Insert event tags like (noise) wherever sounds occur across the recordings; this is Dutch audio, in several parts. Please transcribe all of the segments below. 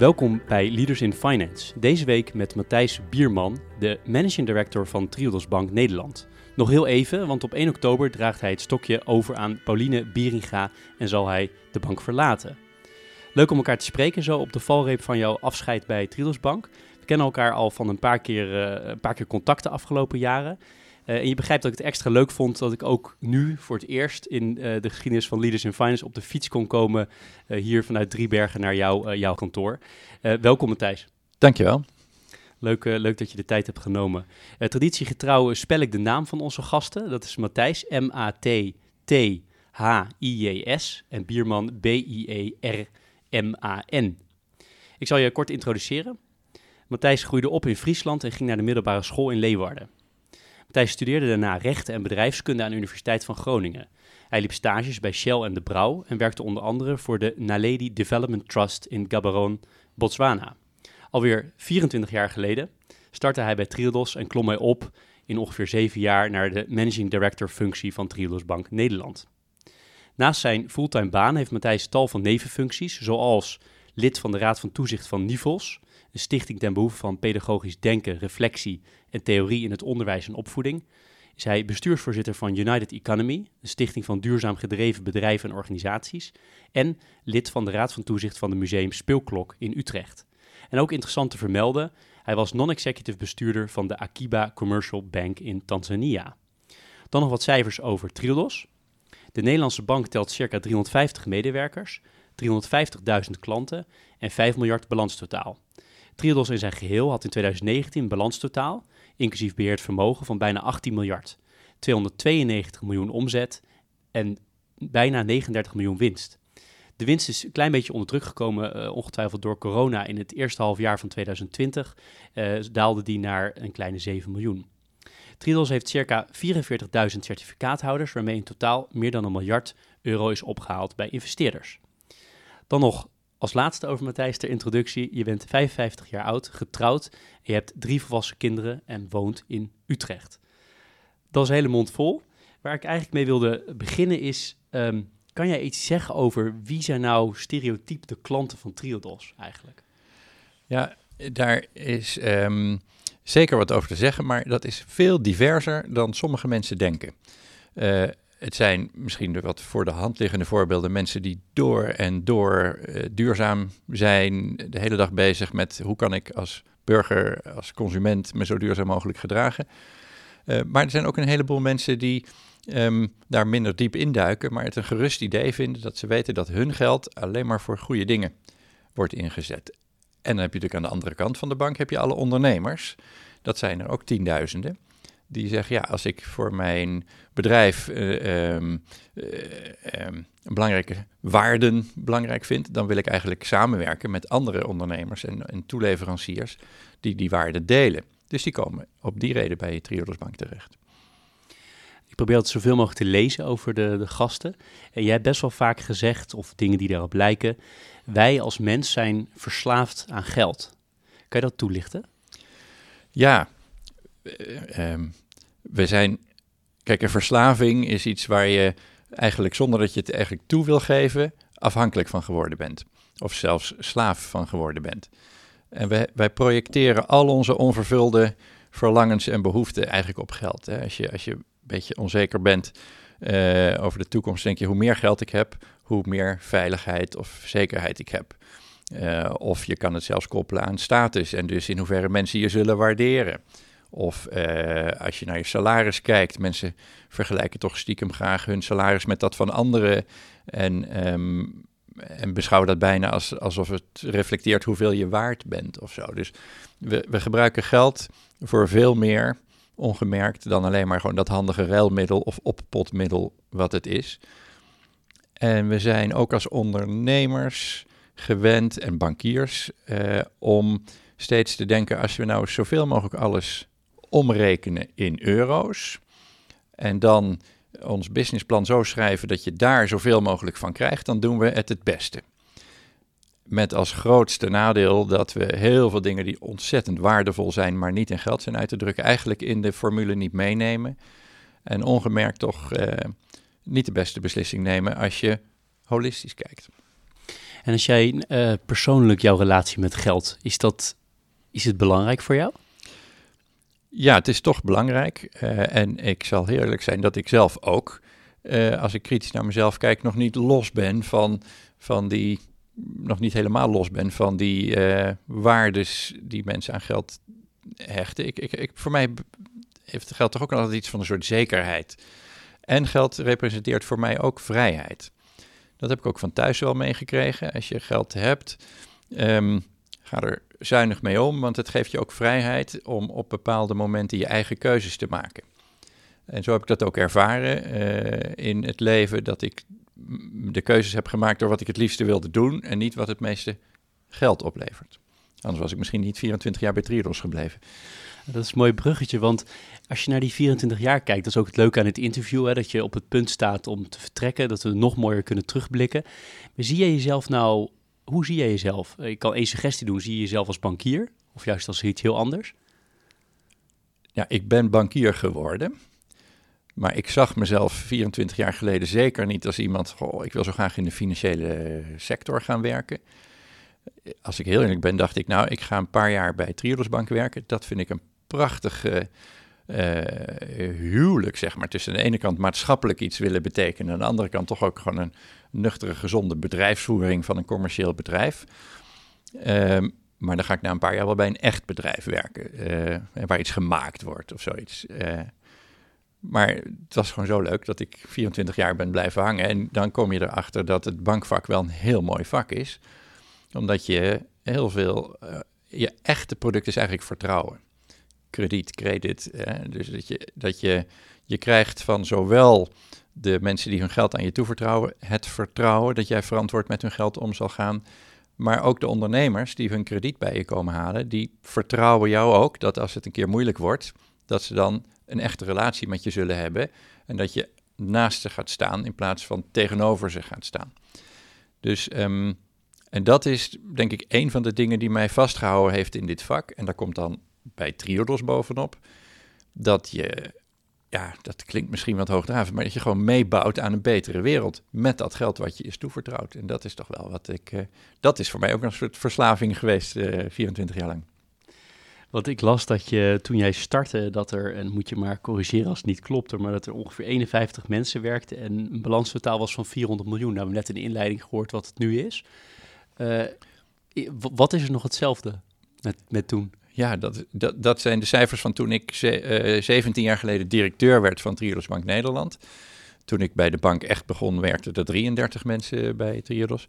Welkom bij Leaders in Finance. Deze week met Matthijs Bierman, de Managing Director van Triodos Bank Nederland. Nog heel even, want op 1 oktober draagt hij het stokje over aan Pauline Bieringa en zal hij de bank verlaten. Leuk om elkaar te spreken zo op de valreep van jouw afscheid bij Triodos Bank. We kennen elkaar al van een paar keer, uh, een paar keer contacten afgelopen jaren. Uh, en je begrijpt dat ik het extra leuk vond dat ik ook nu voor het eerst in uh, de geschiedenis van Leaders in Finance op de fiets kon komen uh, hier vanuit Driebergen naar jou, jouw kantoor. welkom Matthijs. Dankjewel. Leuk, leuk dat je de tijd hebt genomen. traditiegetrouw spel ik de naam van onze gasten. Dat is Matthijs, M-A-T-T-H-I-J-S en Bierman, B-I-E-R-M-A-N. Ik zal je kort introduceren. Matthijs groeide op in Friesland en ging naar de middelbare school in Leeuwarden. Matthijs studeerde daarna rechten en bedrijfskunde aan de Universiteit van Groningen. Hij liep stages bij Shell en De Brouw en werkte onder andere voor de Naledi Development Trust in Gaborone, Botswana. Alweer 24 jaar geleden startte hij bij Triodos en klom hij op in ongeveer zeven jaar naar de Managing Director functie van Triodos Bank Nederland. Naast zijn fulltime baan heeft Matthijs tal van nevenfuncties, zoals lid van de Raad van Toezicht van Nivels, een stichting ten behoeve van pedagogisch denken, reflectie en theorie in het onderwijs en opvoeding, is hij bestuursvoorzitter van United Economy, een stichting van duurzaam gedreven bedrijven en organisaties, en lid van de Raad van Toezicht van het Museum Speelklok in Utrecht. En ook interessant te vermelden, hij was non-executive bestuurder van de Akiba Commercial Bank in Tanzania. Dan nog wat cijfers over Triodos. De Nederlandse bank telt circa 350 medewerkers, 350.000 klanten en 5 miljard balanstotaal. Triodos in zijn geheel had in 2019 een balanstotaal, inclusief beheerd vermogen, van bijna 18 miljard, 292 miljoen omzet en bijna 39 miljoen winst. De winst is een klein beetje onder druk gekomen, uh, ongetwijfeld door corona. In het eerste halfjaar van 2020 uh, daalde die naar een kleine 7 miljoen. Triodos heeft circa 44.000 certificaathouders, waarmee in totaal meer dan een miljard euro is opgehaald bij investeerders. Dan nog als laatste over Matthijs ter introductie. Je bent 55 jaar oud, getrouwd. Je hebt drie volwassen kinderen en woont in Utrecht. Dat is een hele mond vol. Waar ik eigenlijk mee wilde beginnen is... Um, kan jij iets zeggen over wie zijn nou stereotyp de klanten van Triodos eigenlijk? Ja, daar is um, zeker wat over te zeggen, maar dat is veel diverser dan sommige mensen denken. Uh, het zijn misschien de wat voor de hand liggende voorbeelden. Mensen die door en door uh, duurzaam zijn, de hele dag bezig met hoe kan ik als burger, als consument me zo duurzaam mogelijk gedragen. Uh, maar er zijn ook een heleboel mensen die um, daar minder diep induiken, maar het een gerust idee vinden dat ze weten dat hun geld alleen maar voor goede dingen wordt ingezet. En dan heb je natuurlijk aan de andere kant van de bank heb je alle ondernemers. Dat zijn er ook tienduizenden die zeggen, ja, als ik voor mijn bedrijf uh, um, uh, um, belangrijke waarden belangrijk vind, dan wil ik eigenlijk samenwerken met andere ondernemers en, en toeleveranciers die die waarden delen. Dus die komen op die reden bij Triodos Bank terecht. Ik probeer het zoveel mogelijk te lezen over de, de gasten. En jij hebt best wel vaak gezegd, of dingen die daarop lijken, wij als mens zijn verslaafd aan geld. Kan je dat toelichten? Ja, uh, we zijn. Kijk, een verslaving is iets waar je eigenlijk zonder dat je het eigenlijk toe wil geven, afhankelijk van geworden bent. Of zelfs slaaf van geworden bent. En wij, wij projecteren al onze onvervulde verlangens en behoeften eigenlijk op geld. Hè. Als, je, als je een beetje onzeker bent uh, over de toekomst, denk je hoe meer geld ik heb, hoe meer veiligheid of zekerheid ik heb. Uh, of je kan het zelfs koppelen aan status en dus in hoeverre mensen je zullen waarderen. Of uh, als je naar je salaris kijkt, mensen vergelijken toch stiekem graag hun salaris met dat van anderen. En, um, en beschouwen dat bijna als, alsof het reflecteert hoeveel je waard bent of zo. Dus we, we gebruiken geld voor veel meer ongemerkt dan alleen maar gewoon dat handige ruilmiddel of oppotmiddel wat het is. En we zijn ook als ondernemers gewend en bankiers uh, om steeds te denken, als we nou zoveel mogelijk alles omrekenen in euro's en dan ons businessplan zo schrijven dat je daar zoveel mogelijk van krijgt, dan doen we het het beste. Met als grootste nadeel dat we heel veel dingen die ontzettend waardevol zijn, maar niet in geld zijn uit te drukken, eigenlijk in de formule niet meenemen. En ongemerkt toch eh, niet de beste beslissing nemen als je holistisch kijkt. En als jij uh, persoonlijk jouw relatie met geld, is, dat, is het belangrijk voor jou? Ja, het is toch belangrijk. Uh, en ik zal heel eerlijk zijn dat ik zelf ook, uh, als ik kritisch naar mezelf kijk, nog niet los ben van, van die, nog niet helemaal los ben van die waardes die mensen aan geld hechten. Ik, ik, ik, voor mij heeft geld toch ook altijd iets van een soort zekerheid. En geld representeert voor mij ook vrijheid. Dat heb ik ook van thuis wel meegekregen. Als je geld hebt, um, ga er zuinig mee om, want het geeft je ook vrijheid om op bepaalde momenten je eigen keuzes te maken. En zo heb ik dat ook ervaren uh, in het leven, dat ik de keuzes heb gemaakt door wat ik het liefste wilde doen en niet wat het meeste geld oplevert. Anders was ik misschien niet 24 jaar bij Triodos gebleven. Dat is een mooi bruggetje, want als je naar die 24 jaar kijkt, dat is ook het leuke aan het interview, hè, dat je op het punt staat om te vertrekken, dat we nog mooier kunnen terugblikken. Maar zie je jezelf nou, hoe zie jij jezelf? Ik kan één suggestie doen, zie je jezelf als bankier of juist als iets heel anders? Ja, ik ben bankier geworden. Maar ik zag mezelf 24 jaar geleden zeker niet als iemand, goh, ik wil zo graag in de financiële sector gaan werken als ik heel eerlijk ben, dacht ik, nou, ik ga een paar jaar bij Triodos Bank werken. Dat vind ik een prachtige uh, huwelijk, zeg maar. Tussen de ene kant maatschappelijk iets willen betekenen, en aan de andere kant toch ook gewoon een nuchtere, gezonde bedrijfsvoering van een commercieel bedrijf. Uh, maar dan ga ik na een paar jaar wel bij een echt bedrijf werken, uh, waar iets gemaakt wordt of zoiets. Uh, maar het was gewoon zo leuk dat ik 24 jaar ben blijven hangen. En dan kom je erachter dat het bankvak wel een heel mooi vak is omdat je heel veel, je echte product is eigenlijk vertrouwen. Krediet, credit. dus dat je, dat je, je krijgt van zowel de mensen die hun geld aan je toevertrouwen, het vertrouwen dat jij verantwoord met hun geld om zal gaan. Maar ook de ondernemers die hun krediet bij je komen halen, die vertrouwen jou ook dat als het een keer moeilijk wordt, dat ze dan een echte relatie met je zullen hebben. En dat je naast ze gaat staan in plaats van tegenover ze gaat staan. Dus um, en dat is denk ik een van de dingen die mij vastgehouden heeft in dit vak. En daar komt dan bij Triodos bovenop. Dat je, ja, dat klinkt misschien wat hoogdravend, maar dat je gewoon meebouwt aan een betere wereld met dat geld wat je is toevertrouwd. En dat is toch wel wat ik, uh, dat is voor mij ook een soort verslaving geweest, uh, eh, 24 jaar lang. Want ik las dat je toen jij startte, dat er, en moet je maar corrigeren als het niet klopt, maar dat er ongeveer 51 mensen werkten en een balanstotaal was van 400 miljoen. Nou, we hebben net in de inleiding gehoord wat het nu is. Uh, wat is er nog hetzelfde met, met toen? Ja, dat, dat, dat zijn de cijfers van toen ik ze, uh, 17 jaar geleden directeur werd van Triodos Bank Nederland. Toen ik bij de bank echt begon, werkten er 33 mensen bij Triodos.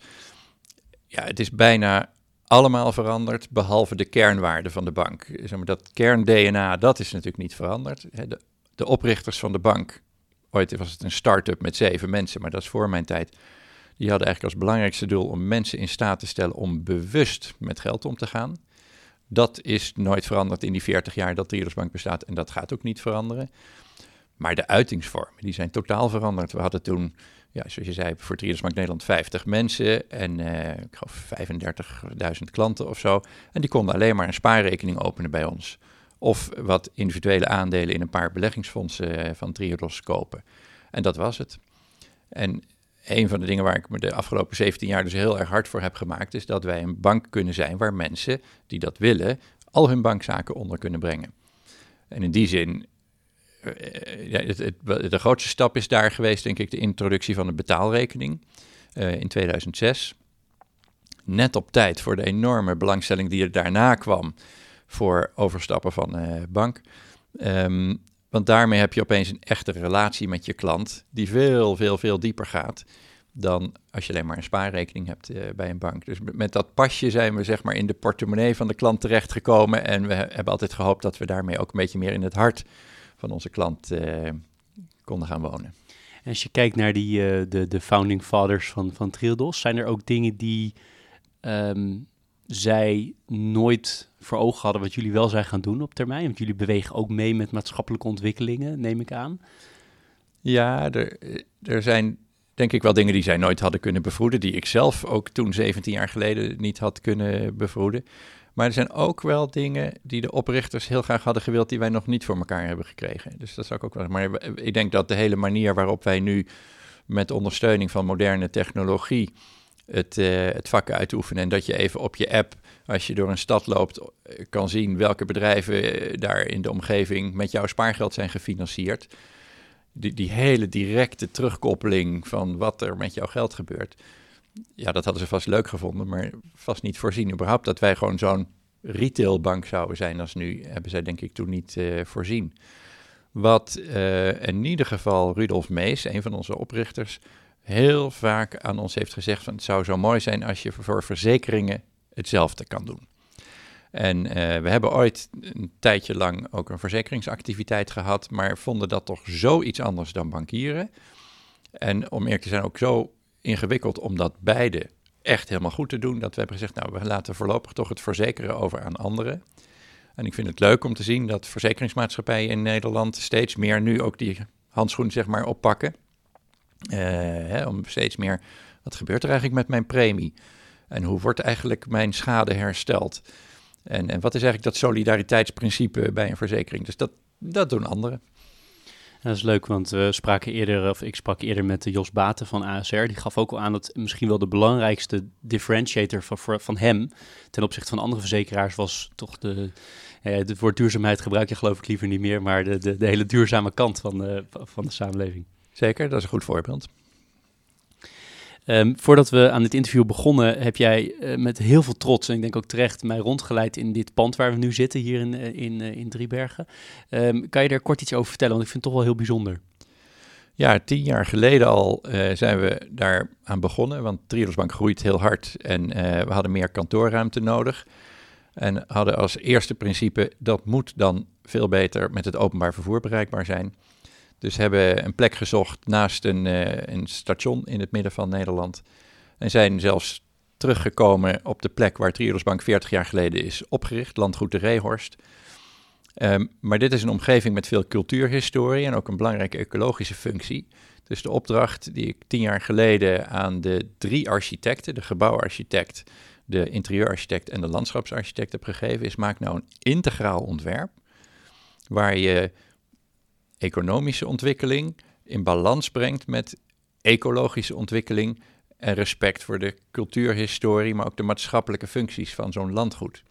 Ja, het is bijna allemaal veranderd, behalve de kernwaarden van de bank. Zeg maar, dat kern-DNA, dat is natuurlijk niet veranderd. De, de oprichters van de bank, ooit was het een start-up met zeven mensen, maar dat is voor mijn tijd die hadden eigenlijk als belangrijkste doel om mensen in staat te stellen om bewust met geld om te gaan. Dat is nooit veranderd in die 40 jaar dat de Bank bestaat en dat gaat ook niet veranderen. Maar de uitingsvormen, die zijn totaal veranderd. We hadden toen, ja, zoals je zei, voor Bank Nederland 50 mensen en uh, ik geloof 35.000 klanten of zo. En die konden alleen maar een spaarrekening openen bij ons. Of wat individuele aandelen in een paar beleggingsfondsen eh, van Triodos kopen. En dat was het. En een van de dingen waar ik me de afgelopen 17 jaar dus heel erg hard voor heb gemaakt, is dat wij een bank kunnen zijn waar mensen die dat willen, al hun bankzaken onder kunnen brengen. En in die zin, eh, de grootste stap is daar geweest, denk ik, de introductie van een betaalrekening uh, in 2006. Net op tijd voor de enorme belangstelling die er daarna kwam voor overstappen van uh, bank. Um, want daarmee heb je opeens een echte relatie met je klant, die veel, veel, veel dieper gaat dan als je alleen maar een spaarrekening hebt uh, bij een bank. Dus met dat pasje zijn we zeg maar in de portemonnee van de klant terechtgekomen en we hebben altijd gehoopt dat we daarmee ook een beetje meer in het hart van onze klant uh, konden gaan wonen. En als je kijkt naar die, uh, de, de founding fathers van, van Triodos, zijn er ook dingen die um, zij nooit voor ogen hadden wat jullie wel zijn gaan doen op termijn? Want jullie bewegen ook mee met maatschappelijke ontwikkelingen, neem ik aan. Ja, er, er zijn denk ik wel dingen die zij nooit hadden kunnen bevroeden, die ik zelf ook toen 17 jaar geleden niet had kunnen bevroeden. Maar er zijn ook wel dingen die de oprichters heel graag hadden gewild, die wij nog niet voor elkaar hebben gekregen. Dus dat zou ik ook wel. Maar ik denk dat de hele manier waarop wij nu met ondersteuning van moderne technologie het, uh, het vak uitoefenen. En dat je even op je app, als je door een stad loopt, eh, kan zien welke bedrijven eh, daar in de omgeving met jouw spaargeld zijn gefinancierd. Die, die hele directe terugkoppeling van wat er met jouw geld gebeurt. Ja, dat hadden ze vast leuk gevonden, maar vast niet voorzien. Überhaupt dat wij gewoon zo'n retailbank zouden zijn als nu, hebben zij denk ik toen niet uh, voorzien. Wat in ieder geval Rudolf Mees, een van onze oprichters, heel vaak aan ons heeft gezegd van het zou zo mooi zijn als je voor verzekeringen hetzelfde kan doen. En uh, we hebben ooit een tijdje lang ook een verzekeringsactiviteit gehad, maar vonden dat toch zoiets anders dan bankieren. En om eerlijk te zijn ook zo ingewikkeld om dat beide echt helemaal goed te doen, dat we hebben gezegd, nou we laten voorlopig toch het verzekeren over aan anderen. En ik vind het leuk om te zien dat verzekeringsmaatschappijen in Nederland steeds meer nu ook die handschoen zeg maar oppakken. Uh, hè, om steeds meer, wat gebeurt er eigenlijk met mijn premie? En hoe wordt eigenlijk mijn schade hersteld? En, en wat is eigenlijk dat solidariteitsprincipe bij een verzekering? Dus dat, dat doen anderen. dat is leuk, want we spraken eerder, of ik sprak eerder met Jos Baten van ASR. Die gaf ook al aan dat misschien wel de belangrijkste differentiator van, van hem ten opzichte van andere verzekeraars was toch de, eh, het woord duurzaamheid gebruik je geloof ik liever niet meer, maar de, de, de hele duurzame kant van van de samenleving. Zeker, dat is een goed voorbeeld. Um, voordat we aan dit interview begonnen, heb jij uh, met heel veel trots, en ik denk ook terecht, mij rondgeleid in dit pand waar we nu zitten, hier in, uh, in, uh, in Driebergen. Um, kan je daar kort iets over vertellen? Want ik vind het toch wel heel bijzonder. Ja, tien jaar geleden al zijn we daar aan begonnen, want Triodosbank groeit heel hard en we hadden meer kantoorruimte nodig. En hadden als eerste principe, dat moet dan veel beter met het openbaar vervoer bereikbaar zijn. Dus hebben een plek gezocht naast een, uh, een station in het midden van Nederland. En zijn zelfs teruggekomen op de plek waar Triodosbank 40 jaar geleden is opgericht, landgoed de Reehorst. Um, maar dit is een omgeving met veel cultuurhistorie en ook een belangrijke ecologische functie. Dus de opdracht die ik tien jaar geleden aan de drie architecten, de gebouwarchitect, de interieurarchitect en de landschapsarchitect heb gegeven, is maak nou een integraal ontwerp waar je economische ontwikkeling in balans brengt met ecologische ontwikkeling en respect voor de cultuurhistorie, maar ook de maatschappelijke functies van zo'n landgoed.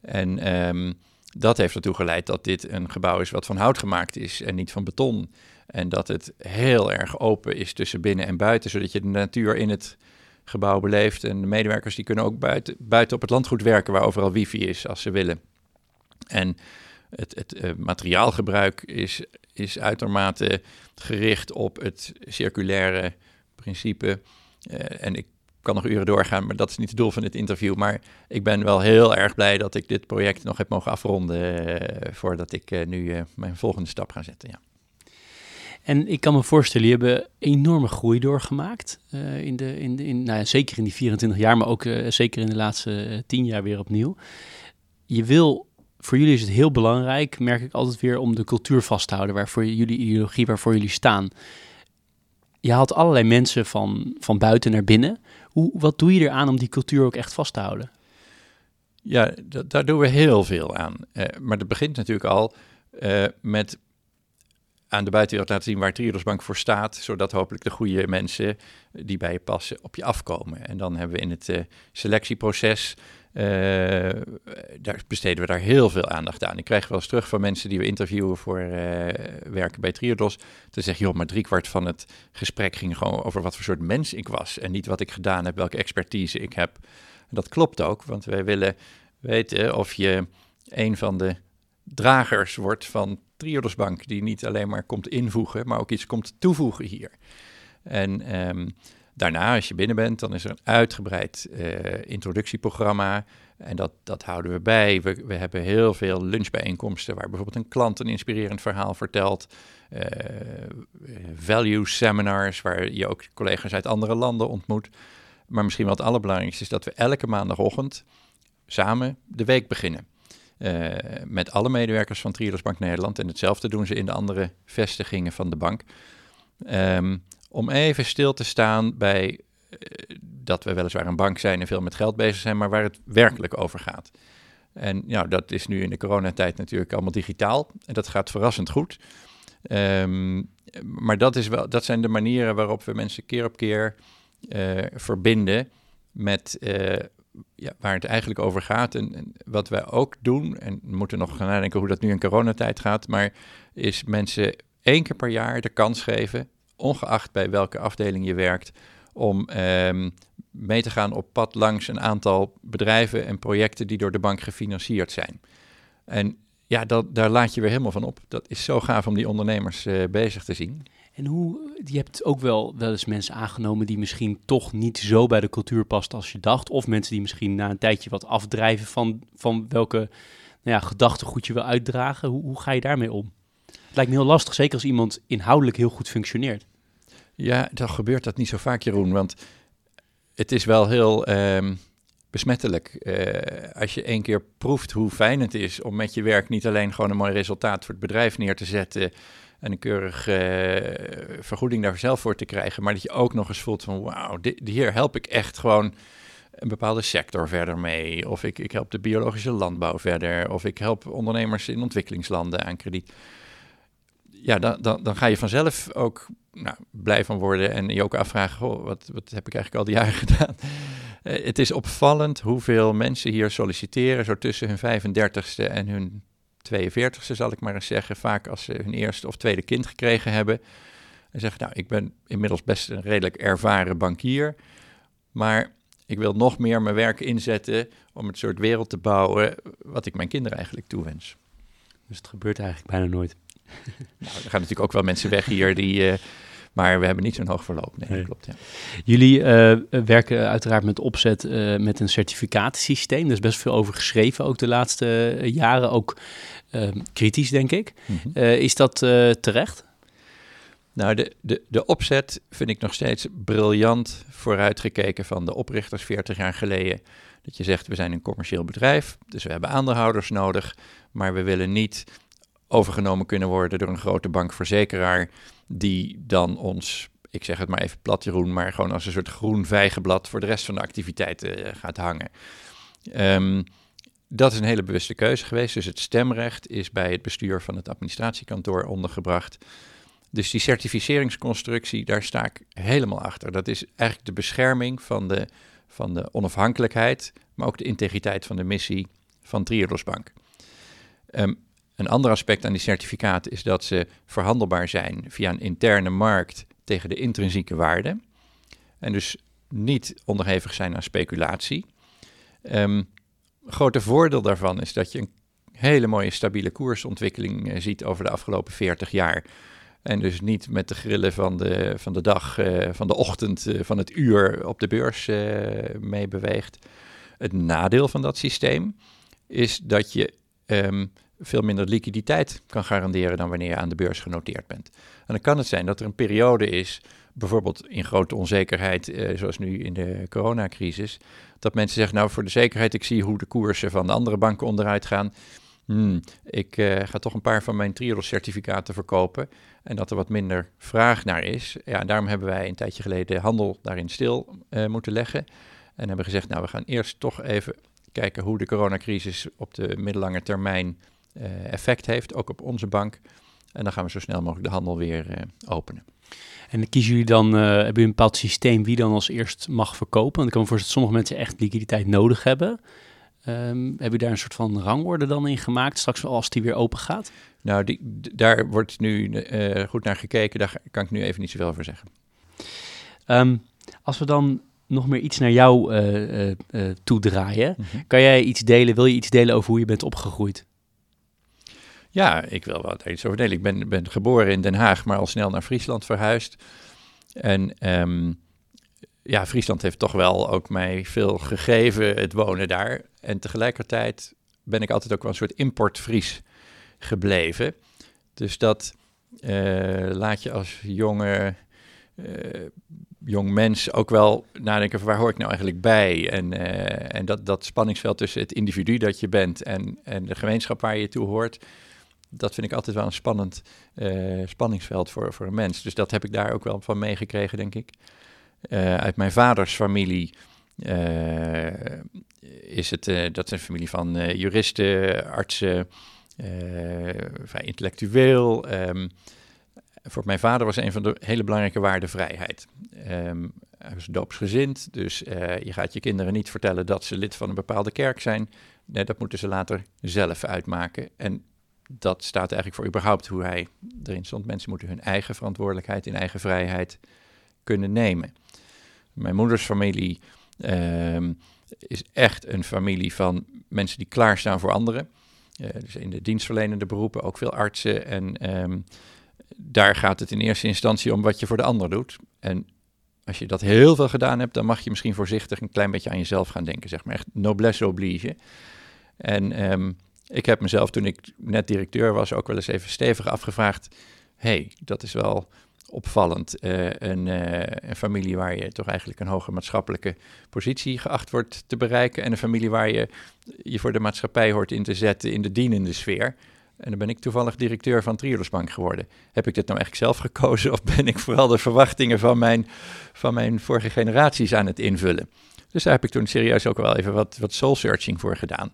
En um, dat heeft ertoe geleid dat dit een gebouw is wat van hout gemaakt is en niet van beton. En dat het heel erg open is tussen binnen en buiten, zodat je de natuur in het gebouw beleeft. En de medewerkers die kunnen ook buiten, buiten op het landgoed werken, waar overal wifi is als ze willen. En het, het uh, materiaalgebruik is, is uitermate gericht op het circulaire principe. Uh, en ik kan nog uren doorgaan, maar dat is niet het doel van dit interview. Maar ik ben wel heel erg blij dat ik dit project nog heb mogen afronden uh, voordat ik nu mijn volgende stap ga zetten. Ja. En ik kan me voorstellen, je hebt enorme groei doorgemaakt. In de, in in, nou ja, zeker in die 24 jaar, maar ook zeker in de laatste uh, 10 jaar weer opnieuw. Je wil voor jullie is het heel belangrijk, merk ik altijd weer, om de cultuur vast te houden, waarvoor jullie ideologie, waarvoor jullie staan. Je haalt allerlei mensen van, van buiten naar binnen. Hoe, wat doe je eraan om die cultuur ook echt vast te houden? Ja, daar doen we heel veel aan. Uh, maar dat begint natuurlijk al uh, met aan de buitenwereld laten zien waar Triodosbank voor staat, zodat hopelijk de goede mensen die bij je passen op je afkomen. En dan hebben we in het uh, selectieproces daar besteden we daar heel veel aandacht aan. Ik krijg wel eens terug van mensen die we interviewen voor uh, werken bij Triodos. Te zeggen, joh, maar driekwart van het gesprek ging gewoon over wat voor soort mens ik was. En niet wat ik gedaan heb, welke expertise ik heb. En dat klopt ook, want wij willen weten of je een van de dragers wordt van Triodosbank. Die niet alleen maar komt invoegen, maar ook iets komt toevoegen hier. En um, Daarna, als je binnen bent, dan is er een uitgebreid uh, introductieprogramma. En dat, dat houden we bij. We, we hebben heel veel lunchbijeenkomsten waar bijvoorbeeld een klant een inspirerend verhaal vertelt. Uh, value seminars waar je ook collega's uit andere landen ontmoet. Maar misschien wel het allerbelangrijkste is dat we elke maandagochtend samen de week beginnen. Uh, met alle medewerkers van Triodos Bank Nederland. En hetzelfde doen ze in de andere vestigingen van de bank. Um, om even stil te staan bij uh, dat we weliswaar een bank zijn en veel met geld bezig zijn, maar waar het werkelijk over gaat. En ja, dat is nu in de coronatijd natuurlijk allemaal digitaal. En dat gaat verrassend goed. Um, maar dat, is wel, dat zijn de manieren waarop we mensen keer op keer uh, verbinden met uh, ja, waar het eigenlijk over gaat. En, wat wij ook doen, en we moeten nog gaan nadenken hoe dat nu in coronatijd gaat, maar is mensen één keer per jaar de kans geven, ongeacht bij welke afdeling je werkt, om um, mee te gaan op pad langs een aantal bedrijven en projecten die door de bank gefinancierd zijn. En ja, dat, daar laat je weer helemaal van op. Dat is zo gaaf om die ondernemers uh, bezig te zien. En hoe, je hebt ook wel, wel eens mensen aangenomen die misschien toch niet zo bij de cultuur past als je dacht. Of mensen die misschien na een tijdje wat afdrijven van, van welke nou ja, gedachtegoed je wil uitdragen. Hoe, hoe ga je daarmee om? Het lijkt me heel lastig, zeker als iemand inhoudelijk heel goed functioneert. Ja, dan gebeurt dat niet zo vaak, Jeroen. Want het is wel heel um, besmettelijk. Uh, als je één keer proeft hoe fijn het is om met je werk niet alleen gewoon een mooi resultaat voor het bedrijf neer te zetten en een keurige uh, vergoeding daar zelf voor te krijgen, maar dat je ook nog eens voelt van wauw, hier help ik echt gewoon een bepaalde sector verder mee. Of ik, ik help de biologische landbouw verder. Of ik help ondernemers in ontwikkelingslanden aan krediet. Ja, dan, dan, dan ga je vanzelf ook nou, blij van worden en je ook afvragen, goh, wat, wat heb ik eigenlijk al die jaren (laughs) gedaan? Uh, het is opvallend hoeveel mensen hier solliciteren, zo tussen hun 35ste en hun 42ste zal ik maar eens zeggen, vaak als ze hun eerste of tweede kind gekregen hebben. En zeggen, nou, ik ben inmiddels best een redelijk ervaren bankier, maar ik wil nog meer mijn werk inzetten om het soort wereld te bouwen wat ik mijn kinderen eigenlijk toewens. Dus het gebeurt eigenlijk bijna nooit. nou, er gaan natuurlijk ook wel mensen weg hier die... Uh, maar we hebben niet zo'n hoog verloop. Nee, nee. klopt. Ja. Jullie uh, werken uiteraard met opzet uh, met een certificatensysteem. Er is best veel over geschreven, ook de laatste jaren. Ook kritisch, denk ik. Mm -hmm. is dat terecht? Nou, de, de, de opzet vind ik nog steeds briljant vooruitgekeken van de oprichters 40 jaar geleden. Dat je zegt, we zijn een commercieel bedrijf, dus we hebben aandeelhouders nodig, maar we willen niet overgenomen kunnen worden door een grote bankverzekeraar die dan ons, ik zeg het maar even plat Jeroen, maar gewoon als een soort groen vijgenblad voor de rest van de activiteiten uh, gaat hangen. Um, dat is een hele bewuste keuze geweest. Dus het stemrecht is bij het bestuur van het administratiekantoor ondergebracht. Dus die certificeringsconstructie, daar sta ik helemaal achter. Dat is eigenlijk de bescherming van de, van de onafhankelijkheid, maar ook de integriteit van de missie van Triodos Bank. Um, een ander aspect aan die certificaten is dat ze verhandelbaar zijn via een interne markt tegen de intrinsieke waarde. En dus niet onderhevig zijn aan speculatie. Um, grote voordeel daarvan is dat je een hele mooie stabiele koersontwikkeling uh, ziet over de afgelopen 40 jaar. En dus niet met de grillen van de, van de dag, uh, van de ochtend, uh, van het uur op de beurs mee beweegt. Het nadeel van dat systeem is dat je um, veel minder liquiditeit kan garanderen dan wanneer je aan de beurs genoteerd bent. En dan kan het zijn dat er een periode is, bijvoorbeeld in grote onzekerheid, eh, zoals nu in de coronacrisis, dat mensen zeggen, nou voor de zekerheid, ik zie hoe de koersen van de andere banken onderuit gaan. Hmm, ik uh, ga toch een paar van mijn Triodos-certificaten verkopen en dat er wat minder vraag naar is. Ja, daarom hebben wij een tijdje geleden handel daarin stil uh, moeten leggen en hebben gezegd, nou we gaan eerst toch even kijken hoe de coronacrisis op de middellange termijn effect heeft, ook op onze bank. En dan gaan we zo snel mogelijk de handel weer uh, openen. En kiezen jullie dan, uh, hebben jullie een bepaald systeem wie dan als eerst mag verkopen? Want ik kan me voorstellen dat sommige mensen echt liquiditeit nodig hebben. Um, heb je daar een soort van rangorde dan in gemaakt, straks als die weer open gaat? Nou, die, daar wordt nu uh, goed naar gekeken, daar kan ik nu even niet zoveel over zeggen. Um, als we dan nog meer iets naar jou uh, toedraaien, mm -hmm. kan jij iets delen, wil je iets delen over hoe je bent opgegroeid? Ja, ik wil wel iets over delen. Ik ben, ben geboren in Den Haag, maar al snel naar Friesland verhuisd. En um, ja, Friesland heeft toch wel ook mij veel gegeven, het wonen daar. En tegelijkertijd ben ik altijd ook wel een soort importfries gebleven. Dus dat uh, laat je als jonge uh, jong mens ook wel nadenken van waar hoor ik nou eigenlijk bij? En, en dat, dat spanningsveld tussen het individu dat je bent en, en de gemeenschap waar je toe hoort, dat vind ik altijd wel een spannend spanningsveld voor, voor een mens. Dus dat heb ik daar ook wel van meegekregen, denk ik. uit mijn vaders familie is het, dat is een familie van juristen, artsen, vrij intellectueel. Um, voor mijn vader was een van de hele belangrijke waarden vrijheid. Um, hij was doopsgezind, dus je gaat je kinderen niet vertellen dat ze lid van een bepaalde kerk zijn. Nee, dat moeten ze later zelf uitmaken. En dat staat eigenlijk voor überhaupt hoe hij erin stond. Mensen moeten hun eigen verantwoordelijkheid in eigen vrijheid kunnen nemen. Mijn moeders familie um, is echt een familie van mensen die klaarstaan voor anderen. Uh, dus in de dienstverlenende beroepen ook veel artsen en um, daar gaat het in eerste instantie om wat je voor de ander doet. En als je dat heel veel gedaan hebt, dan mag je misschien voorzichtig een klein beetje aan jezelf gaan denken, zeg maar. Echt noblesse oblige. En um, ik heb mezelf toen ik net directeur was ook wel eens even stevig afgevraagd. hey, dat is wel opvallend. Uh, een, uh, een, familie waar je toch eigenlijk een hoge maatschappelijke positie geacht wordt te bereiken. En een familie waar je je voor de maatschappij hoort in te zetten in de dienende sfeer. En dan ben ik toevallig directeur van Triodosbank geworden. Heb ik dit nou echt zelf gekozen of ben ik vooral de verwachtingen van mijn, van mijn vorige generaties aan het invullen? Dus daar heb ik toen serieus ook wel even wat, wat soul-searching voor gedaan.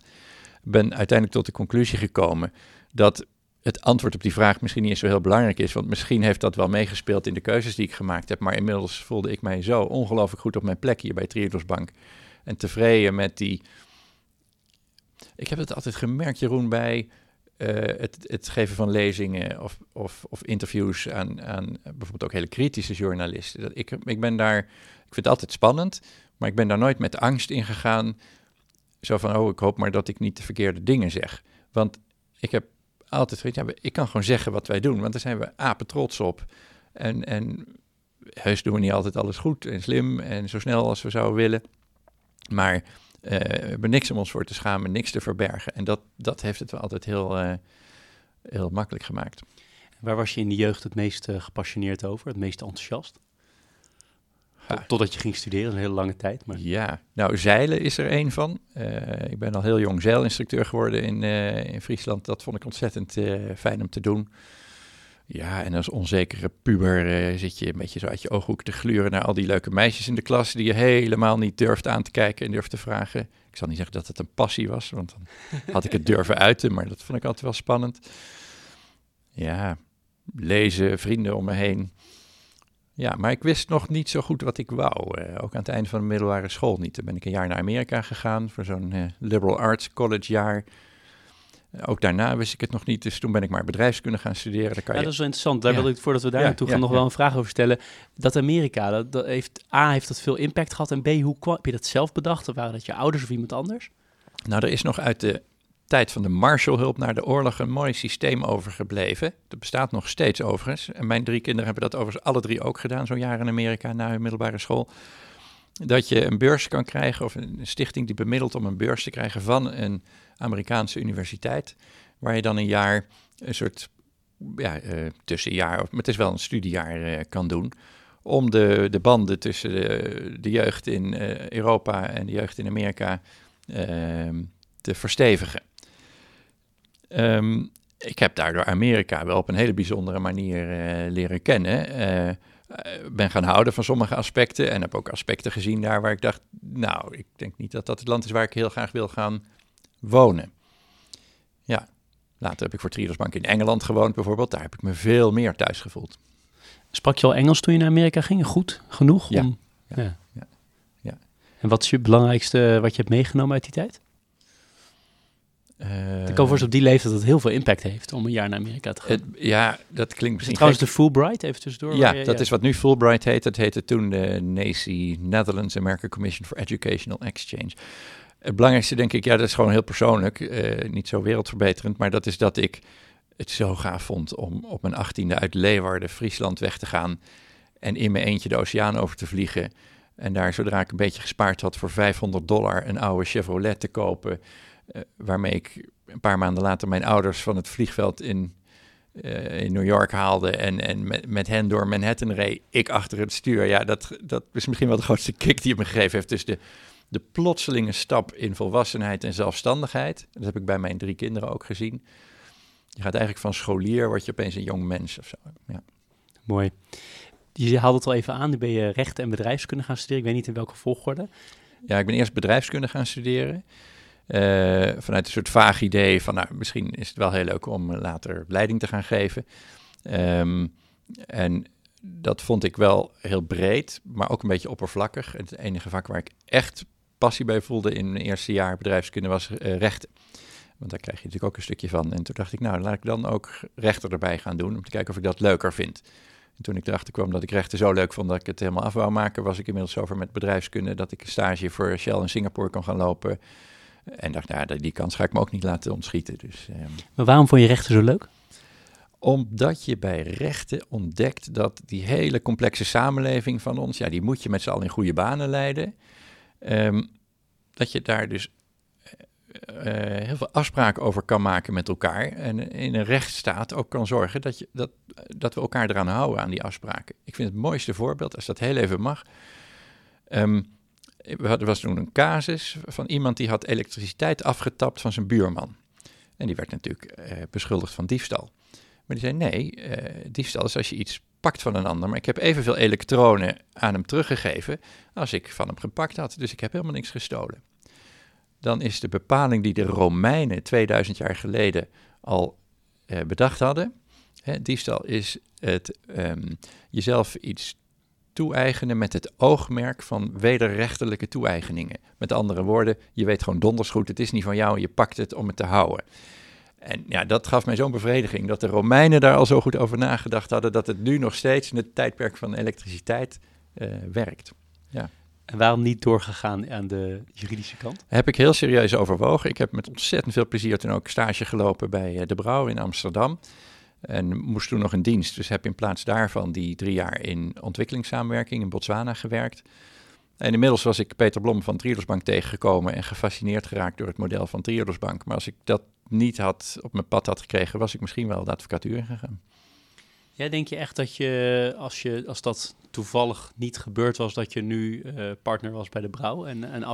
Ben uiteindelijk tot de conclusie gekomen dat het antwoord op die vraag misschien niet eens zo heel belangrijk is. Want misschien heeft dat wel meegespeeld in de keuzes die ik gemaakt heb. Maar inmiddels voelde ik mij zo ongelooflijk goed op mijn plek hier bij Triodosbank. En tevreden met die... Ik heb het altijd gemerkt, Jeroen, bij uh, het, het, geven van lezingen of, of, of interviews aan, aan, bijvoorbeeld ook hele kritische journalisten. Dat ik, ik ben daar, ik vind het altijd spannend, maar ik ben daar nooit met angst in gegaan. Zo van, oh, ik hoop maar dat ik niet de verkeerde dingen zeg. Want ik heb altijd gezegd, ja, ik kan gewoon zeggen wat wij doen, want daar zijn we apen trots op. En, en heus doen we niet altijd alles goed en slim en zo snel als we zouden willen. Maar uh, we hebben niks om ons voor te schamen, niks te verbergen. En dat, dat heeft het wel altijd heel, uh, heel makkelijk gemaakt. Waar was je in de jeugd het meest uh, gepassioneerd over, het meest enthousiast? Tot, totdat je ging studeren, een hele lange tijd. Maar... Ja, nou zeilen is er één van. ik ben al heel jong zeilinstructeur geworden in, in Friesland. Dat vond ik ontzettend fijn om te doen. Ja, en als onzekere puber zit je een beetje zo uit je ooghoek te gluren naar al die leuke meisjes in de klas die je helemaal niet durft aan te kijken en durft te vragen. Ik zal niet zeggen dat het een passie was, want dan had ik het durven (laughs) uiten, maar dat vond ik altijd wel spannend. Ja, lezen, vrienden om me heen. Ja, maar ik wist nog niet zo goed wat ik wou. Uh, ook aan het einde van de middelbare school niet. Toen ben ik een jaar naar Amerika gegaan voor zo'n uh, liberal arts college jaar. Ook daarna wist ik het nog niet, dus toen ben ik maar bedrijfskunde gaan studeren. Daar kan ja, dat is wel interessant. Daar wil ik, voordat we daar naartoe gaan, nog wel een vraag over stellen. Dat Amerika, dat, dat, heeft, A, heeft dat veel impact gehad en B, hoe kwam, heb je dat zelf bedacht? Of waren dat je ouders of iemand anders? Nou, er is nog uit de tijd van de Marshallhulp naar de oorlog een mooi systeem overgebleven. Dat bestaat nog steeds overigens. En mijn drie kinderen hebben dat overigens alle drie ook gedaan, zo'n jaar in Amerika na hun middelbare school. Dat je een beurs kan krijgen, of een stichting die bemiddelt om een beurs te krijgen van een Amerikaanse universiteit, waar je dan een jaar een soort ja, uh, tussenjaar, maar het is wel een studiejaar uh, kan doen, om de, de banden tussen de, de jeugd in uh, Europa en de jeugd in Amerika ehm, te verstevigen. Um, ik heb daardoor Amerika wel op een hele bijzondere manier leren kennen. ben gaan houden van sommige aspecten en heb ook aspecten gezien daar waar ik dacht, nou, ik denk niet dat dat het land is waar ik heel graag wil gaan wonen. Ja, later heb ik voor Triodos Bank in Engeland gewoond bijvoorbeeld. Daar heb ik me veel meer thuis gevoeld. Sprak je al Engels toen je naar Amerika ging? Goed genoeg? Om... ja, ja. ja. ja. En wat is je belangrijkste wat je hebt meegenomen uit die tijd? Uh, ik kan voorstellen op die leeftijd dat het heel veel impact heeft om een jaar naar Amerika te gaan. Het, ja, dat klinkt misschien. trouwens de Fulbright even tussendoor? Ja, dat is wat nu Fulbright heet. Dat heette toen de NACI, Netherlands American Commission for Educational Exchange. Het belangrijkste denk ik, ja, dat is gewoon heel persoonlijk, uh, niet zo wereldverbeterend, maar dat is dat ik het zo gaaf vond om op mijn achttiende uit Leeuwarden, Friesland weg te gaan en in mijn eentje de oceaan over te vliegen. En daar, zodra ik een beetje gespaard had, voor 500 dollar een oude Chevrolet te kopen, uh, waarmee ik een paar maanden later mijn ouders van het vliegveld in eh, in New York haalde en, en met, met hen door Manhattan reed, ik achter het stuur. Ja, dat, dat is misschien wel de grootste kick die het me gegeven heeft. Dus de, de plotselinge stap in volwassenheid en zelfstandigheid, dat heb ik bij mijn drie kinderen ook gezien. Je gaat eigenlijk van scholier, word je opeens een jong mens of zo. Ja. Mooi. Je haalde het al even aan, nu ben je recht en bedrijfskunde gaan studeren. Ik weet niet in welke volgorde. Ja, ik ben eerst bedrijfskunde gaan studeren. Uh, vanuit een soort vaag idee van, nou, misschien is het wel heel leuk om later leiding te gaan geven. Um, en dat vond ik wel heel breed, maar ook een beetje oppervlakkig. Het enige vak waar ik echt passie bij voelde in mijn eerste jaar bedrijfskunde was uh, rechten. Want daar krijg je natuurlijk ook een stukje van. En toen dacht ik, nou, laat ik dan ook rechter erbij gaan doen, om te kijken of ik dat leuker vind. En toen ik erachter kwam dat ik rechten zo leuk vond dat ik het helemaal af wou maken, was ik inmiddels over met bedrijfskunde dat ik een stage voor Shell in Singapore kon gaan lopen. En dacht, nou, die kans ga ik me ook niet laten ontschieten. Dus, eh, maar waarom vond je rechten zo leuk? Omdat je bij rechten ontdekt dat die hele complexe samenleving van ons, ja, die moet je met z'n allen in goede banen leiden. Um, dat je daar dus uh, heel veel afspraken over kan maken met elkaar. En in een rechtsstaat ook kan zorgen dat, je, dat, dat we elkaar eraan houden aan die afspraken. Ik vind het mooiste voorbeeld, als dat heel even mag. Um, er was toen een casus van iemand die had elektriciteit afgetapt van zijn buurman. En die werd natuurlijk uh, beschuldigd van diefstal. Maar die zei: nee, uh, diefstal is als je iets pakt van een ander. Maar ik heb evenveel elektronen aan hem teruggegeven als ik van hem gepakt had. Dus ik heb helemaal niks gestolen dan is de bepaling die de Romeinen 2000 jaar geleden al eh, bedacht hadden. Hè, diefstal is het um, jezelf iets toe-eigenen met het oogmerk van wederrechtelijke toe-eigeningen. Met andere woorden, je weet gewoon donders goed, het is niet van jou en je pakt het om het te houden. En ja, dat gaf mij zo'n bevrediging dat de Romeinen daar al zo goed over nagedacht hadden dat het nu nog steeds in het tijdperk van elektriciteit uh, werkt. Ja. En waarom niet doorgegaan aan de juridische kant? Heb ik heel serieus overwogen. Ik heb met ontzettend veel plezier toen ook stage gelopen bij eh, De Brouw in Amsterdam. En moest toen nog een dienst. Dus heb in plaats daarvan die drie jaar in ontwikkelingssamenwerking in Botswana gewerkt. En inmiddels was ik Peter Blom van Triodos tegengekomen en gefascineerd geraakt door het model van Triodos Bank. Maar als ik dat niet had op mijn pad had gekregen, was ik misschien wel de advocatuur ingegaan. Ja, denk je echt dat je als, je, als dat toevallig niet gebeurd was, dat je nu uh, partner was bij de brouw en, en?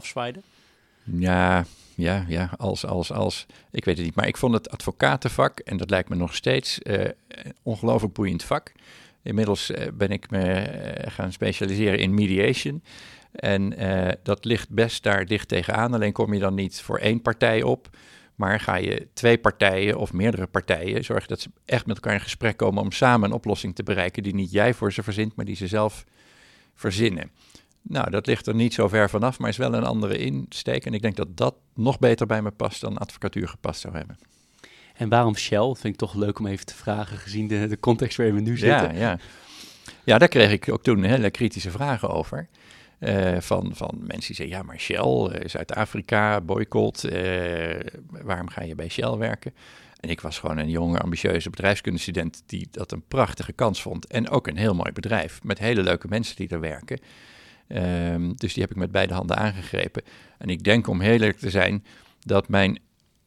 Ja, ja, ja, als, als, als. Ik weet het niet, maar ik vond het advocatenvak, en dat lijkt me nog steeds, uh, ongelooflijk boeiend vak. Inmiddels uh, ben ik me gaan specialiseren in mediation. En dat ligt best daar dicht tegenaan. Alleen kom je dan niet voor één partij op. Maar ga je twee partijen of meerdere partijen zorgen dat ze echt met elkaar in gesprek komen om samen een oplossing te bereiken die niet jij voor ze verzint, maar die ze zelf verzinnen. Nou, dat ligt er niet zo ver vanaf, maar is wel een andere insteek. En ik denk dat dat nog beter bij me past dan advocatuur gepast zou hebben. En waarom Shell? Vind ik toch leuk om even te vragen, gezien de, de context waarin we nu zitten. Ja, ja. ja, daar kreeg ik ook toen hele kritische vragen over. Uh, van, van mensen die zeggen, ja, maar Shell, uh, Zuid-Afrika, boycott, uh, waarom ga je bij Shell werken? En ik was gewoon een jonge, ambitieuze bedrijfskundestudent die dat een prachtige kans vond. En ook een heel mooi bedrijf met hele leuke mensen die er werken. Um, dus die heb ik met beide handen aangegrepen. En ik denk, om heel eerlijk te zijn, dat mijn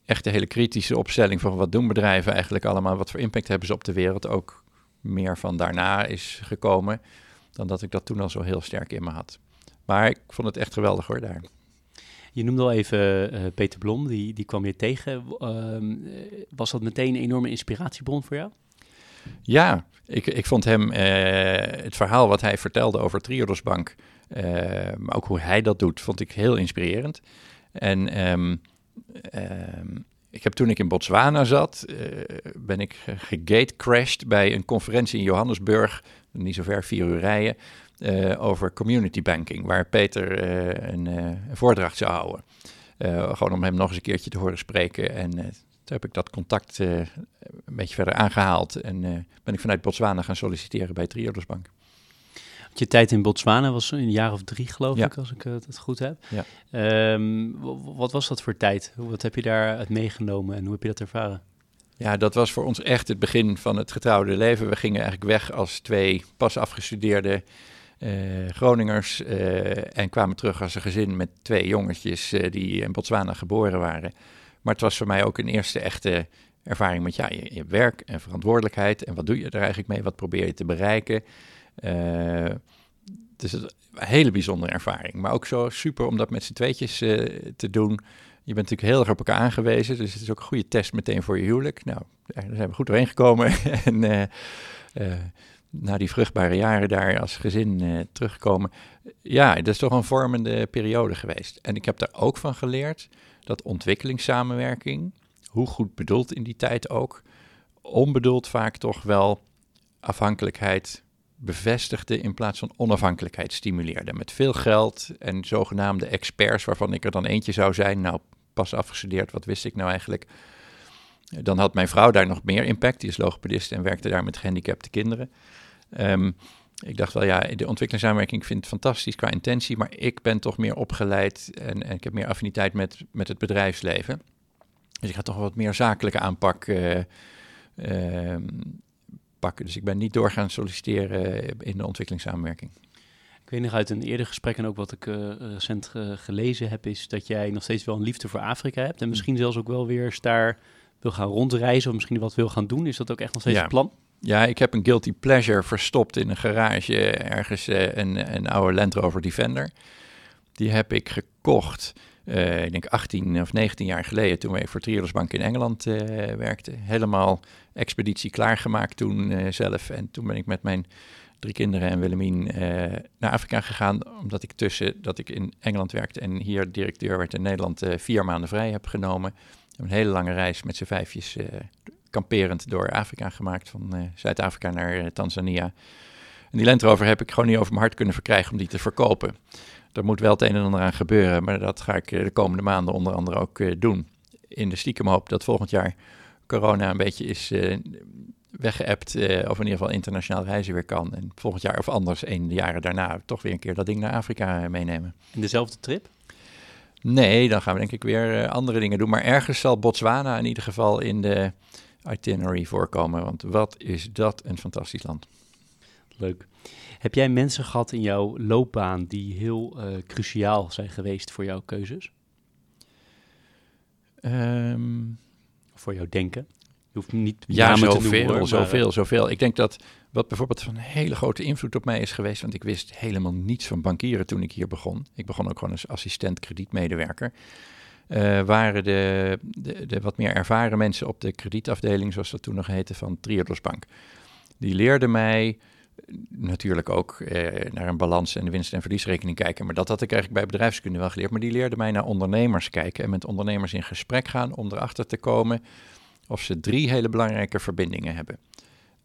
echte hele kritische opstelling van wat doen bedrijven eigenlijk allemaal, wat voor impact hebben ze op de wereld, ook meer van daarna is gekomen dan dat ik dat toen al zo heel sterk in me had. Maar ik vond het echt geweldig hoor daar. Je noemde al even uh, Peter Blom, die, die kwam je tegen. Uh, was dat meteen een enorme inspiratiebron voor jou? Ja, ik, ik vond hem, uh, het verhaal wat hij vertelde over Triodos Bank, uh, maar ook hoe hij dat doet, vond ik heel inspirerend. En um, um, ik heb toen ik in Botswana zat, ben ik gegatecrashed bij een conferentie in Johannesburg, niet zo ver, vier uur rijden. Uh, over community banking, waar Peter een, een, voordracht zou houden. gewoon om hem nog eens een keertje te horen spreken. En toen heb ik dat contact een beetje verder aangehaald. En ben ik vanuit Botswana gaan solliciteren bij Triodos Bank. Je tijd in Botswana was een jaar of drie, geloof ik, als ik het goed heb. Ja. Um, wat was dat voor tijd? Wat heb je daaruit meegenomen en hoe heb je dat ervaren? Ja, dat was voor ons echt het begin van het getrouwde leven. We gingen eigenlijk weg als twee pas afgestudeerde uh, Groningers uh, en kwamen terug als een gezin met twee jongetjes uh, die in Botswana geboren waren. Maar het was voor mij ook een eerste echte ervaring met ja, je, je, werk en verantwoordelijkheid. En wat doe je er eigenlijk mee? Wat probeer je te bereiken? Uh, dus een hele bijzondere ervaring. Maar ook zo super om dat met z'n tweetjes uh, te doen. Je bent natuurlijk heel erg op elkaar aangewezen. Dus het is ook een goede test meteen voor je huwelijk. Nou, daar zijn we goed doorheen gekomen. (laughs) en uh, na die vruchtbare jaren daar als gezin teruggekomen. Ja, dat is toch een vormende periode geweest. En ik heb daar ook van geleerd dat ontwikkelingssamenwerking, hoe goed bedoeld in die tijd ook, onbedoeld vaak toch wel afhankelijkheid bevestigde in plaats van onafhankelijkheid stimuleerde. Met veel geld en zogenaamde experts, waarvan ik er dan eentje zou zijn. Nou, pas afgestudeerd, wat wist ik nou eigenlijk? Dan had mijn vrouw daar nog meer impact. Die is logopedist en werkte daar met gehandicapte kinderen. Um, ik dacht wel, ja, de ontwikkelingssamenwerking vind ik fantastisch qua intentie, maar ik ben toch meer opgeleid en, en ik heb meer affiniteit met, met het bedrijfsleven. Dus ik ga toch wat meer zakelijke aanpak uh, uh, pakken. Dus ik ben niet door gaan solliciteren in de ontwikkelingssamenwerking. Ik weet nog uit een eerder gesprek en ook wat ik uh, recent gelezen heb, is dat jij nog steeds wel een liefde voor Afrika hebt. En misschien zelfs ook wel weer daar wil gaan rondreizen of misschien wat wil gaan doen. Is dat ook echt nog steeds ja. het plan? Ja, ik heb een guilty pleasure verstopt in een garage ergens uh, een, een oude Land Rover Defender. Die heb ik gekocht, uh, ik denk 18 of 19 jaar geleden, toen ik voor Triodos Bank in Engeland uh, werkte. Helemaal expeditie klaargemaakt toen zelf. En toen ben ik met mijn drie kinderen en Willemien naar Afrika gegaan, omdat ik tussen dat ik in Engeland werkte en hier directeur werd in Nederland vier maanden vrij heb genomen. Een hele lange reis met z'n vijfjes kamperend door Afrika gemaakt, van Zuid-Afrika naar Tanzania. En die Land heb ik gewoon niet over mijn hart kunnen verkrijgen om die te verkopen. Er moet wel het een en ander aan gebeuren, maar dat ga ik uh, de komende maanden onder andere ook doen. In de stiekem hoop dat volgend jaar corona een beetje is weggeëpt, of in ieder geval internationaal reizen weer kan. En volgend jaar of anders, een de jaren daarna, toch weer een keer dat ding naar Afrika meenemen. In dezelfde trip? Nee, dan gaan we denk ik weer andere dingen doen. Maar ergens zal Botswana in ieder geval in de itinerary voorkomen. Want wat is dat een fantastisch land. Leuk. Heb jij mensen gehad in jouw loopbaan die heel uh, cruciaal zijn geweest voor jouw keuzes? Um, voor jouw denken? Je hoeft niet ja, zoveel, te noemen, maar, zoveel, zoveel. Ik denk dat wat bijvoorbeeld van hele grote invloed op mij is geweest, want ik wist helemaal niets van bankieren toen ik hier begon. Ik begon ook gewoon als assistent kredietmedewerker. Uh, waren de, de, de, wat meer ervaren mensen op de kredietafdeling, zoals dat toen nog heette, van Triodos Bank. Die leerden mij natuurlijk ook eh, naar een balans en de winst- en verliesrekening kijken. Maar dat had ik eigenlijk bij bedrijfskunde wel geleerd. Maar die leerden mij naar ondernemers kijken en met ondernemers in gesprek gaan om erachter te komen of ze drie hele belangrijke verbindingen hebben.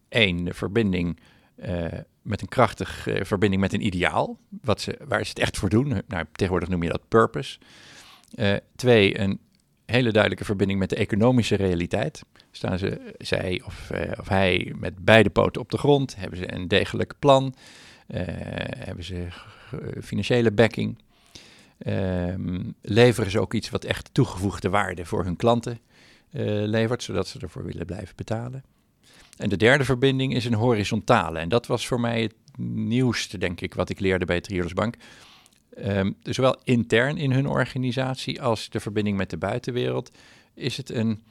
Eén, de verbinding uh, met een krachtige uh, verbinding met een ideaal, wat ze, waar ze het echt voor doen. Nou, tegenwoordig noem je dat purpose. Uh, twee, een hele duidelijke verbinding met de economische realiteit. Staan ze, zij of, uh, of hij met beide poten op de grond? Hebben ze een degelijk plan? Uh, hebben ze financiële backing? Um, leveren ze ook iets wat echt toegevoegde waarde voor hun klanten levert, zodat ze ervoor willen blijven betalen? En de derde verbinding is een horizontale. En dat was voor mij het nieuwste, denk ik, wat ik leerde bij Triodos Bank. Um, zowel intern in hun organisatie als de verbinding met de buitenwereld is het een,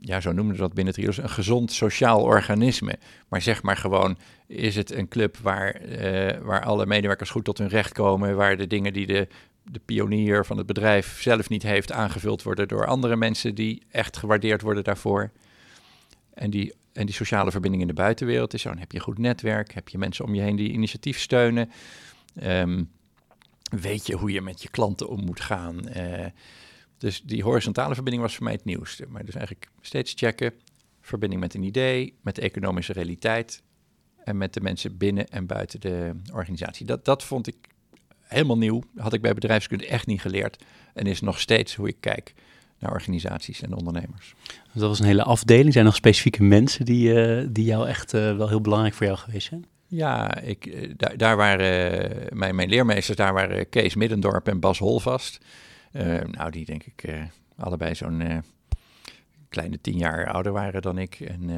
ja, zo noemen we dat binnen Triodos, een gezond sociaal organisme. Maar zeg maar gewoon, is het een club waar, uh, waar alle medewerkers goed tot hun recht komen, waar de dingen die de, de pionier van het bedrijf zelf niet heeft aangevuld worden door andere mensen die echt gewaardeerd worden daarvoor. En die, en die sociale verbinding in de buitenwereld is zo, dan heb je een goed netwerk, heb je mensen om je heen die initiatief steunen. Um, weet je hoe je met je klanten om moet gaan. Uh, dus die horizontale verbinding was voor mij het nieuwste. Maar dus eigenlijk steeds checken, verbinding met een idee, met de economische realiteit en met de mensen binnen en buiten de organisatie. Dat, dat vond ik helemaal nieuw. Had ik bij bedrijfskunde echt niet geleerd en is nog steeds hoe ik kijk naar organisaties en ondernemers. Dat was een hele afdeling. Zijn er nog specifieke mensen die, uh, die jou echt uh, wel heel belangrijk voor jou geweest zijn? Ja, ik, daar, daar waren mijn, mijn leermeesters, daar waren Kees Middendorp en Bas Holvast. Uh, nou, die denk ik uh, allebei zo'n kleine tien jaar ouder waren dan ik. En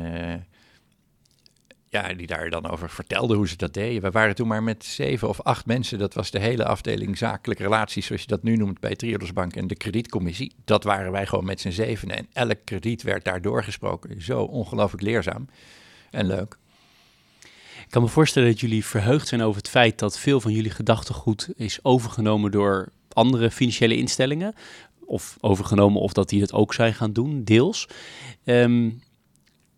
ja, die daar dan over vertelden hoe ze dat deden. We waren toen maar met zeven of acht mensen. Dat was de hele afdeling zakelijke relaties, zoals je dat nu noemt bij Triodos Bank en de kredietcommissie. Dat waren wij gewoon met z'n zevenen. En elk krediet werd daar doorgesproken. Zo ongelooflijk leerzaam en leuk. Kan me voorstellen dat jullie verheugd zijn over het feit dat veel van jullie gedachtegoed is overgenomen door andere financiële instellingen. Of overgenomen of dat die het ook zijn gaan doen, deels. Ehm,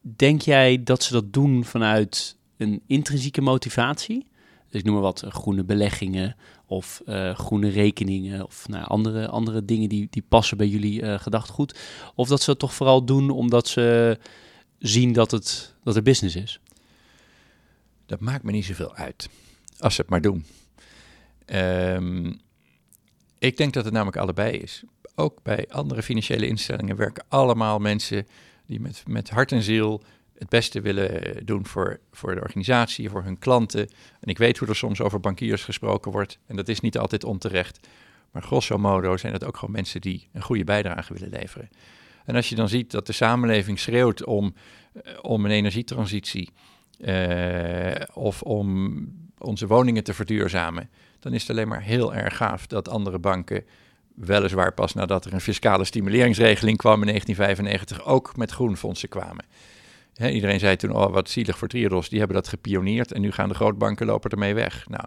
denk jij dat ze dat doen vanuit een intrinsieke motivatie? Dus ik noem maar wat, eh, groene beleggingen of uh, groene rekeningen of nou, andere, andere dingen die, die passen bij jullie uh, gedachtegoed. Of dat ze het toch vooral doen omdat ze zien dat het, dat er business is? Dat maakt me niet zoveel uit, als ze het maar doen. Um, ik denk dat het namelijk allebei is. Ook bij andere financiële instellingen werken allemaal mensen die met, met hart en ziel het beste willen doen voor, voor de organisatie, voor hun klanten. En ik weet hoe er soms over bankiers gesproken wordt. En dat is niet altijd onterecht. Maar grosso modo zijn het ook gewoon mensen die een goede bijdrage willen leveren. En als je dan ziet dat de samenleving schreeuwt om, eh, om een energietransitie of om onze woningen te verduurzamen, dan is het alleen maar heel erg gaaf dat andere banken, weliswaar pas nadat er een fiscale stimuleringsregeling kwam in 1995, ook met groenfondsen kwamen. iedereen zei toen, oh wat zielig voor Triodos, die hebben dat gepioneerd en nu gaan de grootbanken lopen ermee weg. Nou,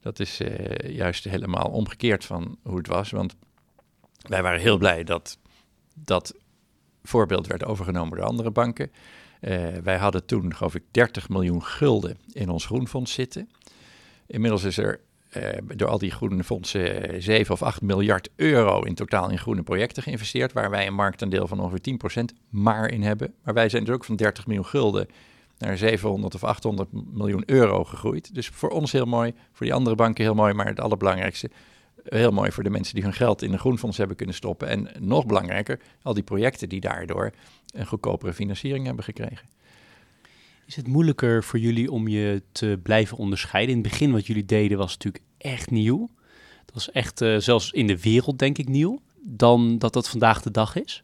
dat is uh, juist helemaal omgekeerd van hoe het was, want wij waren heel blij dat dat voorbeeld werd overgenomen door andere banken. Uh, wij hadden toen, geloof ik, 30 miljoen gulden in ons groenfonds zitten. Inmiddels is er uh, door al die groene fondsen 7 of 8 miljard euro in totaal in groene projecten geïnvesteerd, waar wij een marktaandeel van ongeveer 10% maar in hebben. Maar wij zijn dus ook van 30 miljoen gulden naar 700 of 800 miljoen euro gegroeid. Dus voor ons heel mooi, voor die andere banken heel mooi, maar het allerbelangrijkste, heel mooi voor de mensen die hun geld in een groenfonds hebben kunnen stoppen. En nog belangrijker, al die projecten die daardoor een goedkopere financiering hebben gekregen. Is het moeilijker voor jullie om je te blijven onderscheiden? In het begin wat jullie deden was natuurlijk echt nieuw. Dat was echt uh, zelfs in de wereld denk ik nieuw. Dan dat dat vandaag de dag is?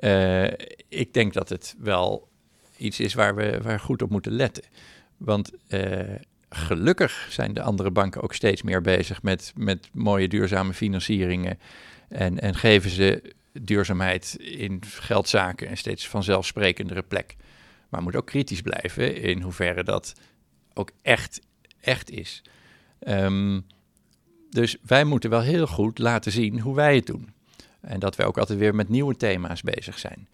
Uh, ik denk dat het wel iets is waar we waar goed op moeten letten. Want uh, gelukkig zijn de andere banken ook steeds meer bezig met, met mooie duurzame financieringen. En, en geven ze duurzaamheid in geldzaken een steeds vanzelfsprekendere plek. Maar moet ook kritisch blijven in hoeverre dat ook echt, echt is. Um, dus wij moeten wel heel goed laten zien hoe wij het doen. En dat wij ook altijd weer met nieuwe thema's bezig zijn.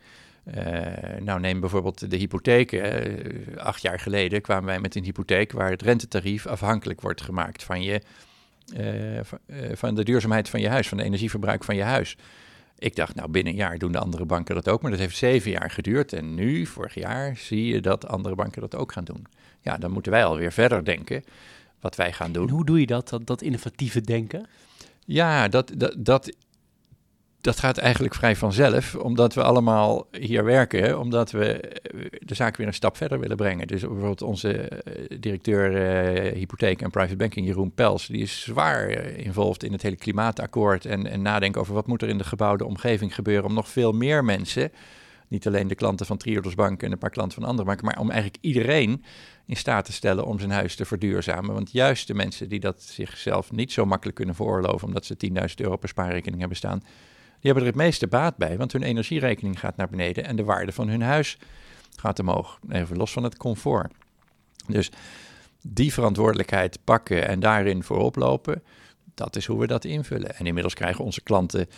Uh, nou, neem bijvoorbeeld de hypotheken. Acht jaar geleden kwamen wij met een hypotheek waar het rentetarief afhankelijk wordt gemaakt van, je, uh, van de duurzaamheid van je huis, van het energieverbruik van je huis. Ik dacht, nou, binnen een jaar doen de andere banken dat ook, maar dat heeft zeven jaar geduurd. En nu, vorig jaar, zie je dat andere banken dat ook gaan doen. Ja, dan moeten wij alweer verder denken wat wij gaan doen. En hoe doe je dat, dat, dat innovatieve denken? Ja, dat, dat, dat dat gaat eigenlijk vrij vanzelf, omdat we allemaal hier werken, omdat we de zaak weer een stap verder willen brengen. Dus bijvoorbeeld onze eh, directeur uh, hypotheek en private banking, Jeroen Pels, die is zwaar involved in het hele klimaatakkoord en, en nadenken over wat moet er in de gebouwde omgeving gebeuren om nog veel meer mensen, niet alleen de klanten van Triodos Bank en een paar klanten van andere banken, maar om eigenlijk iedereen in staat te stellen om zijn huis te verduurzamen. Want juist de mensen die dat zichzelf niet zo makkelijk kunnen veroorloven, omdat ze 10.000 euro per spaarrekening hebben staan, die hebben er het meeste baat bij, want hun energierekening gaat naar beneden en de waarde van hun huis gaat omhoog. Even los van het comfort. Dus die verantwoordelijkheid pakken en daarin voorop lopen, dat is hoe we dat invullen. En inmiddels krijgen onze klanten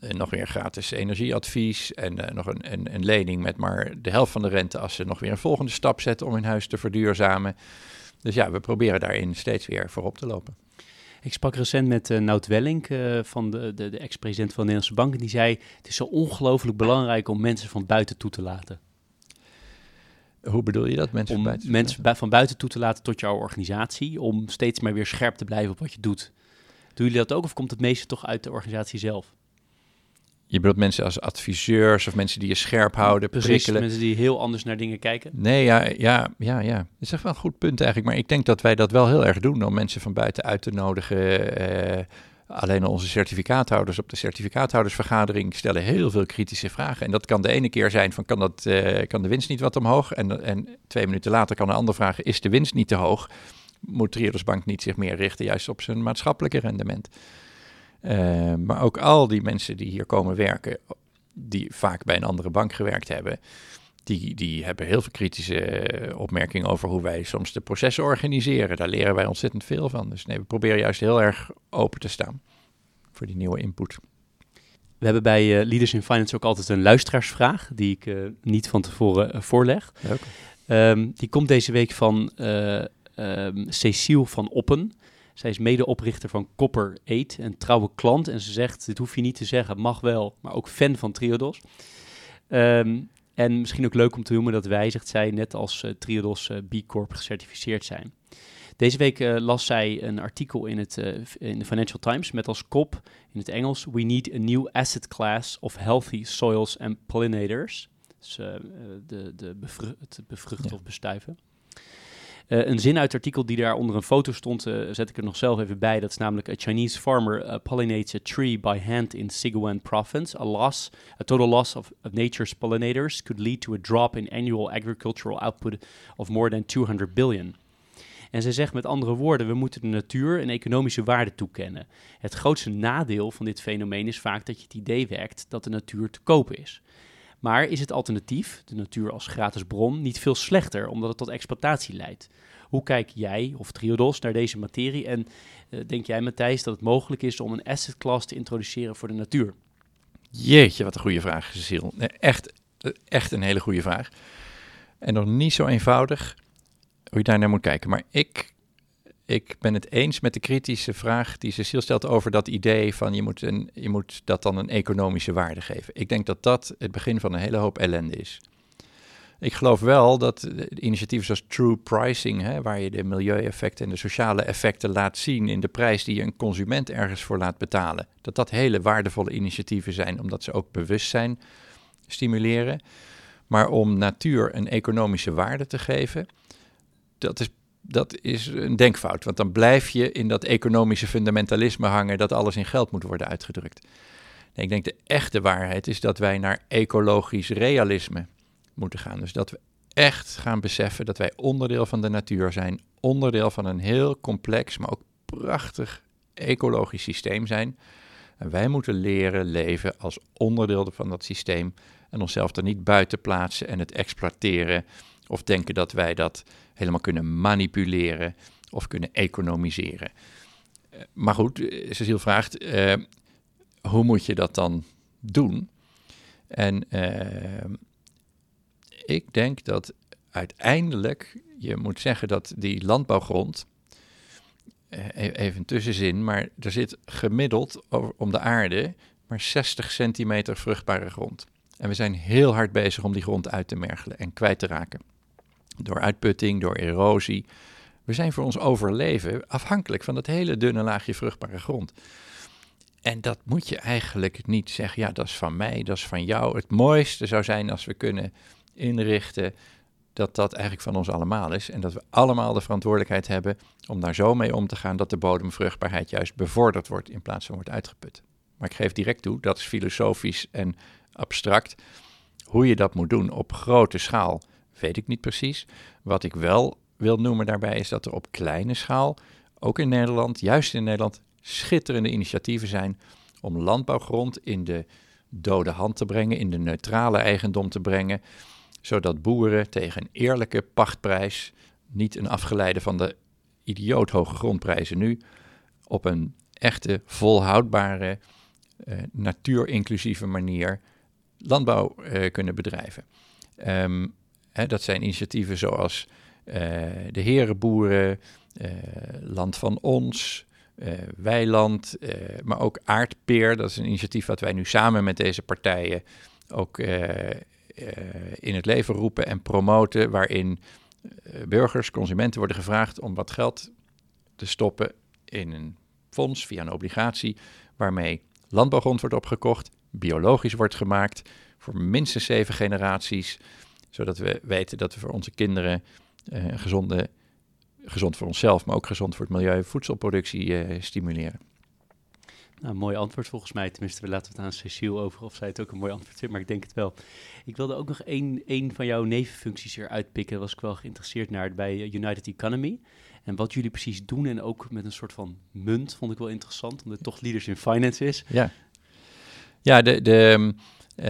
nog weer gratis energieadvies en uh, nog een, een, een, lening met maar de helft van de rente als ze nog weer een volgende stap zetten om hun huis te verduurzamen. Dus ja, we proberen daarin steeds weer voorop te lopen. Ik sprak recent met uh, Nout Wellink, uh, van de, de, de ex-president van de Nederlandse Bank. En die zei: Het is zo ongelooflijk belangrijk om mensen van buiten toe te laten. Hoe bedoel je dat? Mensen, om van, buiten mensen van buiten toe te laten tot jouw organisatie. Om steeds maar weer scherp te blijven op wat je doet. Doen jullie dat ook of komt het meeste toch uit de organisatie zelf? Je bedoelt mensen als adviseurs of mensen die je scherp houden, Precies, prikkelen. mensen die heel anders naar dingen kijken. Nee, ja, ja, ja, ja. Dat is echt wel een goed punt eigenlijk. Maar ik denk dat wij dat wel heel erg doen om mensen van buiten uit te nodigen. Uh, Alleen onze certificaathouders op de certificaathoudersvergadering stellen heel veel kritische vragen. En dat kan de ene keer zijn van kan, dat, uh, kan de winst niet wat omhoog? En, en twee minuten later kan een ander vragen, is de winst niet te hoog? Moet Triodos Bank niet zich meer richten juist op zijn maatschappelijke rendement? Uh, maar ook al die mensen die hier komen werken, die vaak bij een andere bank gewerkt hebben, die, die hebben heel veel kritische eh, opmerkingen over hoe wij soms de processen organiseren. Daar leren wij ontzettend veel van. Dus nee, we proberen juist heel erg open te staan voor die nieuwe input. We hebben bij uh, Leaders in Finance ook altijd een luisteraarsvraag, die ik uh, niet van tevoren voorleg. Um, die komt deze week van um, Cecile van Oppen. Zij is medeoprichter van Copper 8, een trouwe klant. En ze zegt, dit hoef je niet te zeggen, mag wel, maar ook fan van Triodos. Um, en misschien ook leuk om te noemen dat wij, zegt zij, net als uh, Triodos uh, B Corp gecertificeerd zijn. Deze week uh, las zij een artikel in, het, in de Financial Times met als kop in het Engels: We need a new asset class of healthy soils and pollinators. Dus de, de bevru het bevruchten ja. of bestuiven. Uh, een zin uit het artikel die daar onder een foto stond, uh, zet ik er nog zelf even bij. Dat is namelijk: A Chinese farmer uh, pollinates a tree by hand in Sichuan province. A loss, a total loss of, of, nature's pollinators could lead to a drop in annual agricultural output of more than 200 billion. En zij zegt met andere woorden: we moeten de natuur een economische waarde toekennen. Het grootste nadeel van dit fenomeen is vaak dat je het idee wekt dat de natuur te koop is. Maar is het alternatief, de natuur als gratis bron, niet veel slechter omdat het tot exploitatie leidt? Hoe kijk jij of Triodos naar deze materie en uh, denk jij Matthijs dat het mogelijk is om een asset class te introduceren voor de natuur? Jeetje, wat een goede vraag, Cecile. Nee, echt, echt een hele goede vraag. En nog niet zo eenvoudig hoe je daar naar moet kijken. Maar ik ik ben het eens met de kritische vraag die Cecile stelt over dat idee van je moet, een, je moet dat dan een economische waarde geven. Ik denk dat dat het begin van een hele hoop ellende is. Ik geloof wel dat initiatieven zoals True Pricing, hè, waar je de milieueffecten en de sociale effecten laat zien in de prijs die je een consument ergens voor laat betalen, dat dat hele waardevolle initiatieven zijn, omdat ze ook bewustzijn stimuleren. Maar om natuur een economische waarde te geven, dat is dat is een denkfout. Want dan blijf je in dat economische fundamentalisme hangen dat alles in geld moet worden uitgedrukt. Nee, ik denk de echte waarheid is dat wij naar ecologisch realisme moeten gaan. Dus dat we echt gaan beseffen dat wij onderdeel van de natuur zijn, onderdeel van een heel complex, maar ook prachtig ecologisch systeem zijn. En wij moeten leren leven als onderdeel van dat systeem en onszelf er niet buiten plaatsen en het exploiteren of denken dat wij dat helemaal kunnen manipuleren of kunnen economiseren. Uh, maar goed, eh, Cecile vraagt, uh, hoe moet je dat dan doen? En ik denk dat uiteindelijk je moet zeggen dat die landbouwgrond, e-, even tussenzin, maar er zit gemiddeld om de aarde maar 60 centimeter vruchtbare grond. En we zijn heel hard bezig om die grond uit te mergelen en kwijt te raken door uitputting, door erosie. We zijn voor ons overleven afhankelijk van dat hele dunne laagje vruchtbare grond. En dat moet je eigenlijk niet zeggen, ja, dat is van mij, dat is van jou. Het mooiste zou zijn als we kunnen inrichten dat dat eigenlijk van ons allemaal is. En dat we allemaal de verantwoordelijkheid hebben om daar zo mee om te gaan dat de bodemvruchtbaarheid juist bevorderd wordt in plaats van wordt uitgeput. Maar ik geef direct toe, dat is filosofisch en abstract. Hoe je dat moet doen op grote schaal weet ik niet precies. Wat ik wel wil noemen daarbij is dat er op kleine schaal, ook in Nederland, juist in Nederland, schitterende initiatieven zijn om landbouwgrond in de dode hand te brengen, in de neutrale eigendom te brengen, zodat boeren tegen een eerlijke pachtprijs, niet een afgeleide van de idioot hoge grondprijzen nu, op een echte, volhoudbare, uh, natuurinclusieve manier landbouw uh, kunnen bedrijven. Um, dat zijn initiatieven zoals uh, de Herenboeren, uh, Land van Ons, uh, Weiland, maar ook Aardpeer. Dat is een initiatief wat wij nu samen met deze partijen ook in het leven roepen en promoten, waarin burgers, consumenten worden gevraagd om wat geld te stoppen in een fonds via een obligatie, waarmee landbouwgrond wordt opgekocht, biologisch wordt gemaakt, voor minstens zeven generaties zodat we weten dat we voor onze kinderen uh, een gezonde, gezond voor onszelf, maar ook gezond voor het milieu, voedselproductie uh, stimuleren. Nou, mooi antwoord volgens mij. Tenminste, we laten het aan Cecile over of zij het ook een mooi antwoord vindt, maar ik denk het wel. Ik wilde ook nog één, één van jouw nevenfuncties eruit pikken. Daar was ik wel geïnteresseerd naar bij United Economy. En wat jullie precies doen en ook met een soort van munt vond ik wel interessant, omdat het toch Leaders in Finance is. Ja, ja de, de, uh,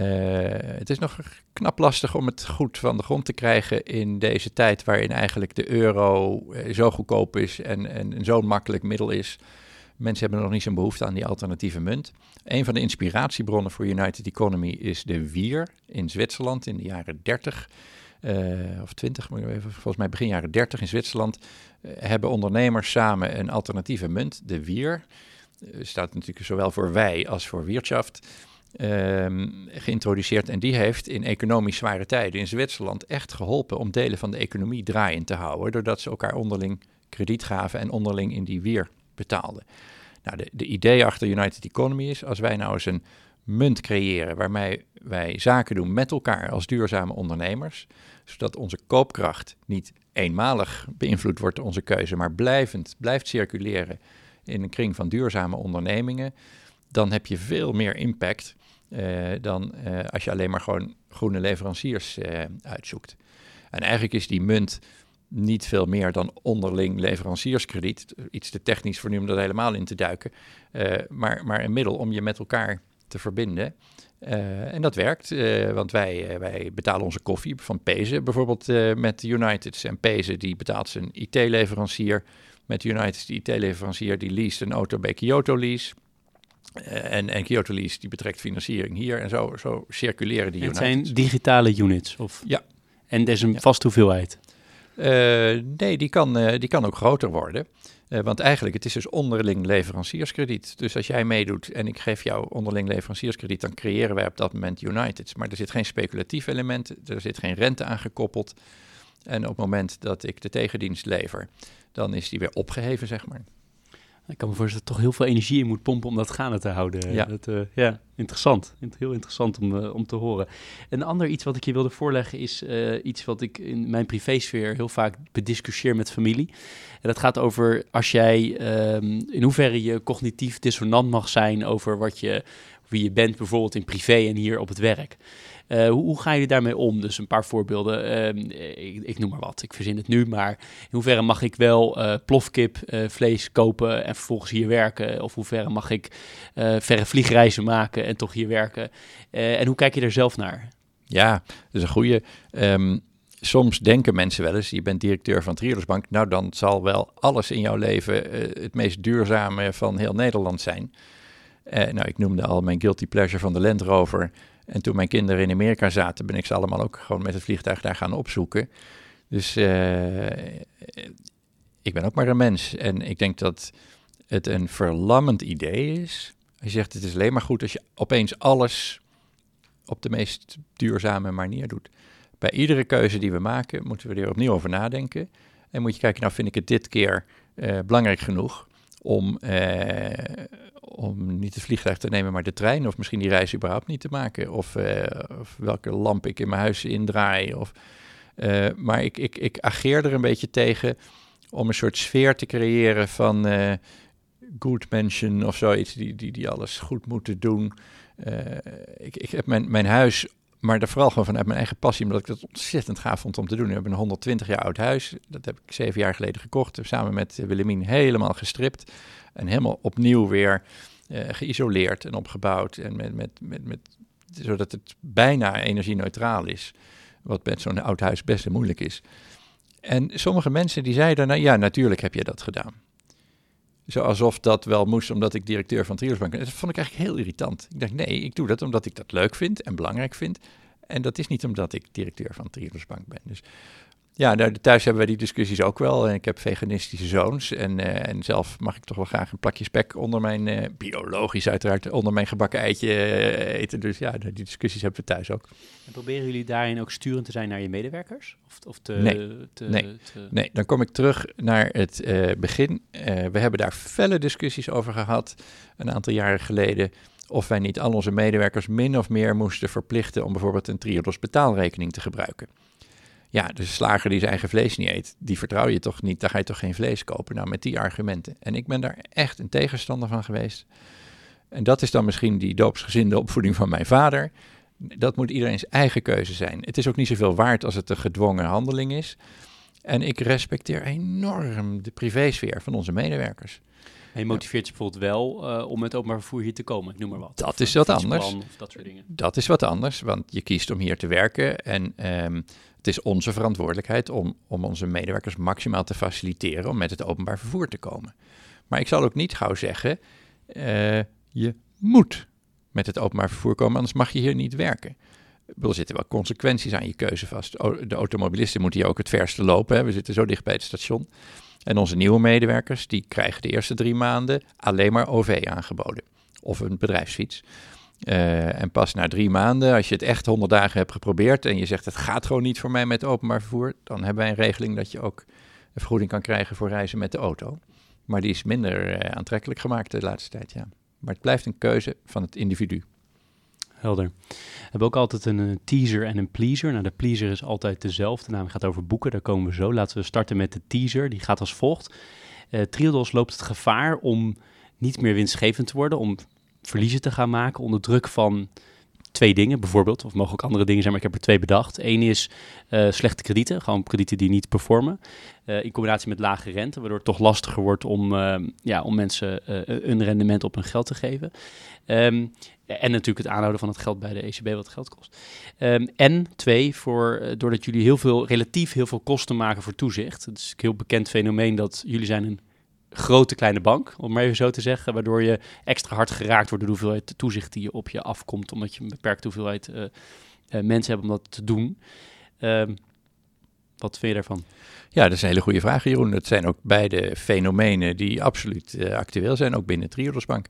het is nog knap lastig om het goed van de grond te krijgen in deze tijd waarin eigenlijk de euro uh, zo goedkoop is en, en, zo'n makkelijk middel is. Mensen hebben nog niet zo'n behoefte aan die alternatieve munt. Een van de inspiratiebronnen voor United Economy is de Wier in Zwitserland in de jaren 30. Uh, eh, of 20, volgens mij begin jaren 30 in Zwitserland, hebben ondernemers samen een alternatieve munt, de Wier. Staat natuurlijk zowel voor wij als voor Wirtschaft. Um, geïntroduceerd en die heeft in economisch zware tijden in Zwitserland echt geholpen om delen van de economie draaiend te houden, doordat ze elkaar onderling krediet gaven en onderling in die wier betaalden. Nou, de, de idee achter United Economy is, als wij nou eens een munt creëren waarmee wij zaken doen met elkaar als duurzame ondernemers, zodat onze koopkracht niet eenmalig beïnvloed wordt door onze keuze, maar blijvend blijft circuleren in een kring van duurzame ondernemingen, dan heb je veel meer impact uh, dan uh, als je alleen maar gewoon groene leveranciers uh, uitzoekt. En eigenlijk is die munt niet veel meer dan onderling leverancierskrediet. Iets te technisch voor nu om dat helemaal in te duiken. maar, maar een middel om je met elkaar te verbinden. En dat werkt, want wij, wij betalen onze koffie van Pezen bijvoorbeeld met United. En Pezen die betaalt zijn IT-leverancier met United. De IT-leverancier die leest een auto bij Kyoto Lease. En, en Kyoto Lease die betrekt financiering hier. En zo, zo circuleren die en United. Het zijn digitale units? Of? Ja. En er is een ja. vaste hoeveelheid? nee, die kan, die kan ook groter worden. Uh, want eigenlijk, het is dus onderling leverancierskrediet. Dus als jij meedoet en ik geef jou onderling leverancierskrediet, dan creëren wij op dat moment United. Maar er zit geen speculatief element, er zit geen rente aangekoppeld. En op het moment dat ik de tegendienst lever, dan is die weer opgeheven, zeg maar. Ik kan me voorstellen dat er toch heel veel energie in moet pompen om dat gaande te houden. Ja, dat, uh, ja interessant. Heel interessant om, uh, om te horen. Een ander iets wat ik je wilde voorleggen is uh, iets wat ik in mijn privésfeer heel vaak bediscussieer met familie. En dat gaat over als jij um, in hoeverre je cognitief dissonant mag zijn over wat je, wie je bent, bijvoorbeeld in privé en hier op het werk. Uh, hoe, hoe, ga je daarmee om? Dus een paar voorbeelden. Uh, ik, noem maar wat. Ik verzin het nu. Maar in hoeverre mag ik wel uh, plofkip vlees kopen en vervolgens hier werken? Of hoeverre mag ik verre vliegreizen maken en toch hier werken? en hoe kijk je er zelf naar? Ja, dat is een goede. Um, soms denken mensen wel eens, je bent directeur van Triodos nou dan zal wel alles in jouw leven het meest duurzame van heel Nederland zijn. Nou, ik noemde al mijn guilty pleasure van de Land Rover. En toen mijn kinderen in Amerika zaten, ben ik ze allemaal ook gewoon met het vliegtuig daar gaan opzoeken. Dus uh, ik ben ook maar een mens. En ik denk dat het een verlammend idee is. Je zegt het is alleen maar goed als je opeens alles op de meest duurzame manier doet. Bij iedere keuze die we maken, moeten we er opnieuw over nadenken. En moet je kijken, nou vind ik het dit keer uh, belangrijk genoeg om, om niet het vliegtuig te nemen, maar de trein. Of misschien die reis überhaupt niet te maken. Of, uh, of welke lamp ik in mijn huis indraai. Of, uh, maar ik, ik, ik ageer er een beetje tegen om een soort sfeer te creëren van good mention of zoiets. Die, die, die alles goed moeten doen. ik, ik heb mijn, mijn huis maar daar vooral gewoon vanuit mijn eigen passie, omdat ik dat ontzettend gaaf vond om te doen. We hebben een 120 jaar oud huis. Dat heb ik zeven jaar geleden gekocht. Samen met Willemien helemaal gestript. En helemaal opnieuw weer uh, geïsoleerd en opgebouwd. En met, met, met, met, zodat het bijna energie-neutraal is. Wat met zo'n oud huis best moeilijk is. En sommige mensen die zeiden, nou ja, natuurlijk heb je dat gedaan. Zo alsof dat wel moest omdat ik directeur van Triosbank ben. Dat vond ik eigenlijk heel irritant. Ik dacht, nee, ik doe dat omdat ik dat leuk vind en belangrijk vind. En dat is niet omdat ik directeur van Triosbank ben. Dus ja, nou, thuis hebben wij die discussies ook wel. En ik heb veganistische zoons. En, uh, en zelf mag ik toch wel graag een plakje spek onder mijn, uh, biologisch uiteraard, onder mijn gebakken eitje uh, eten. Dus ja, die discussies hebben we thuis ook. En proberen jullie daarin ook sturend te zijn naar je medewerkers? Of, of te, nee, te, nee, te... nee, dan kom ik terug naar het begin. we hebben daar felle discussies over gehad een aantal jaren geleden of wij niet al onze medewerkers min of meer moesten verplichten om bijvoorbeeld een Triodos betaalrekening te gebruiken. Ja, de slager die zijn eigen vlees niet eet, die vertrouw je toch niet, daar ga je toch geen vlees kopen. Nou, met die argumenten. En ik ben daar echt een tegenstander van geweest. En dat is dan misschien die doopsgezinde opvoeding van mijn vader. Dat moet iedereen's eigen keuze zijn. Het is ook niet zoveel waard als het een gedwongen handeling is. En ik respecteer enorm de privésfeer van onze medewerkers. En je motiveert je bijvoorbeeld wel uh, om met openbaar vervoer hier te komen, ik noem maar wat. Dat Of is wat anders. Of dat soort dingen. Dat is wat anders, want je kiest om hier te werken. En ehm, het is onze verantwoordelijkheid om, om onze medewerkers maximaal te faciliteren om met het openbaar vervoer te komen. Maar ik zal ook niet gauw zeggen, eh, je moet met het openbaar vervoer komen, anders mag je hier niet werken. Er zitten wel consequenties aan je keuze vast. De automobilisten moeten hier ook het verste lopen. Hè. We zitten zo dicht bij het station. En onze nieuwe medewerkers, die krijgen de eerste drie maanden alleen maar OV aangeboden. Of een bedrijfsfiets. Eh, en pas na drie maanden, als je het echt 100 dagen hebt geprobeerd en je zegt het gaat gewoon niet voor mij met openbaar vervoer, dan hebben wij een regeling dat je ook een vergoeding kan krijgen voor reizen met de auto. Maar die is minder eh, aantrekkelijk gemaakt de laatste tijd, ja. Maar het blijft een keuze van het individu. Helder. We hebben ook altijd een, eh, teaser en een pleaser. Nou, de pleaser is altijd dezelfde, namelijk gaat over boeken. Daar komen we zo. Laten we starten met de teaser. Die gaat als volgt. Triodos loopt het gevaar om niet meer winstgevend te worden, om verliezen te gaan maken onder druk van twee dingen, bijvoorbeeld. Of mogen ook andere dingen zijn, maar ik heb er twee bedacht. Eén is eh, slechte kredieten, gewoon kredieten die niet performen. Eh, in combinatie met lage rente, waardoor het toch lastiger wordt om, eh, ja, om mensen eh, een rendement op hun geld te geven. Ehm, en natuurlijk het aanhouden van het geld bij de ECB, wat geld kost. Ehm, en twee, voor, doordat jullie heel veel, relatief heel veel kosten maken voor toezicht. Het is een heel bekend fenomeen dat jullie zijn een grote kleine bank, om maar even zo te zeggen, waardoor je extra hard geraakt wordt door de hoeveelheid toezicht die je op je afkomt, omdat je een beperkte hoeveelheid eh, eh, mensen hebt om dat te doen. Ehm, wat vind je daarvan? Ja, dat is een hele goede vraag, Jeroen. Het zijn ook beide fenomenen die absoluut eh, actueel zijn, ook binnen Triodos Bank.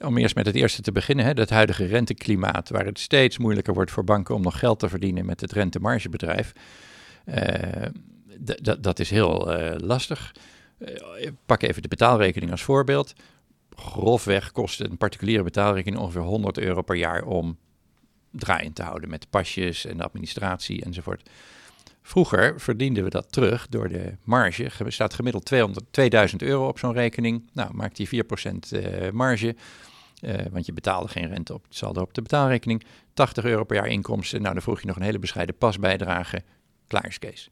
Om eerst met het eerste te beginnen, hè, dat huidige renteklimaat, waar het steeds moeilijker wordt voor banken om nog geld te verdienen met het rentemargebedrijf. Dat is heel lastig. Eh, pak even de betaalrekening als voorbeeld. Grofweg kost een particuliere betaalrekening ongeveer 100 euro per jaar om draaiend te houden met pasjes en de administratie enzovoort. Vroeger verdienden we dat terug door de marge. Er staat gemiddeld 200, 2000 euro op zo'n rekening. Nou, maakt die 4% eh, marge. eh, want je betaalde geen rente op het saldo op de betaalrekening. 80 euro per jaar inkomsten. Nou, dan vroeg je nog een hele bescheiden pasbijdrage. Klaar is Kees.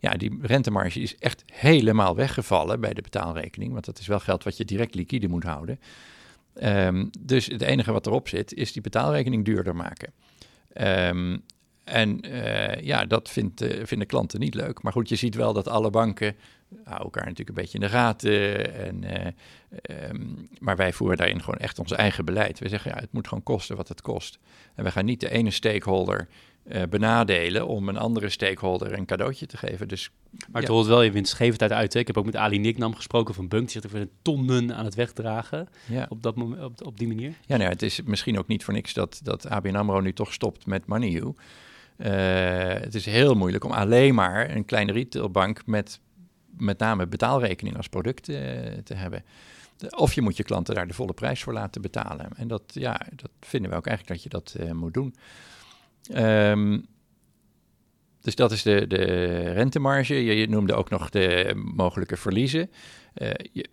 Ja, die rentemarge is echt helemaal weggevallen bij de betaalrekening. Want dat is wel geld wat je direct liquide moet houden. Ehm, dus het enige wat erop zit, is die betaalrekening duurder maken. Ehm, en eh, ja, dat vindt, eh, vinden klanten niet leuk. Maar goed, je ziet wel dat alle banken elkaar natuurlijk een beetje in de gaten. En, eh, ehm, maar wij voeren daarin gewoon echt ons eigen beleid. We zeggen, ja, het moet gewoon kosten wat het kost. En we gaan niet de ene stakeholder eh, benadelen om een andere stakeholder een cadeautje te geven. Dus Maar Ja. het holt wel je winstgevendheid uit. hè. Ik heb ook met Ali Nicknam gesproken van Bunk. Die zegt, ben tonnen aan het wegdragen ja, op, dat moment, op, op die manier. ja nou, ja, het is misschien ook niet voor niks dat, dat ABN AMRO nu toch stopt met MoneyU. Eh, het is heel moeilijk om alleen maar een kleine retailbank met met name betaalrekening als product eh, te hebben. De- Of je moet je klanten daar de volle prijs voor laten betalen. En dat, ja, dat vinden we ook eigenlijk dat je dat moet doen. Ehm, dus dat is de, de rentemarge. Je, noemde ook nog de mogelijke verliezen. Eh, je,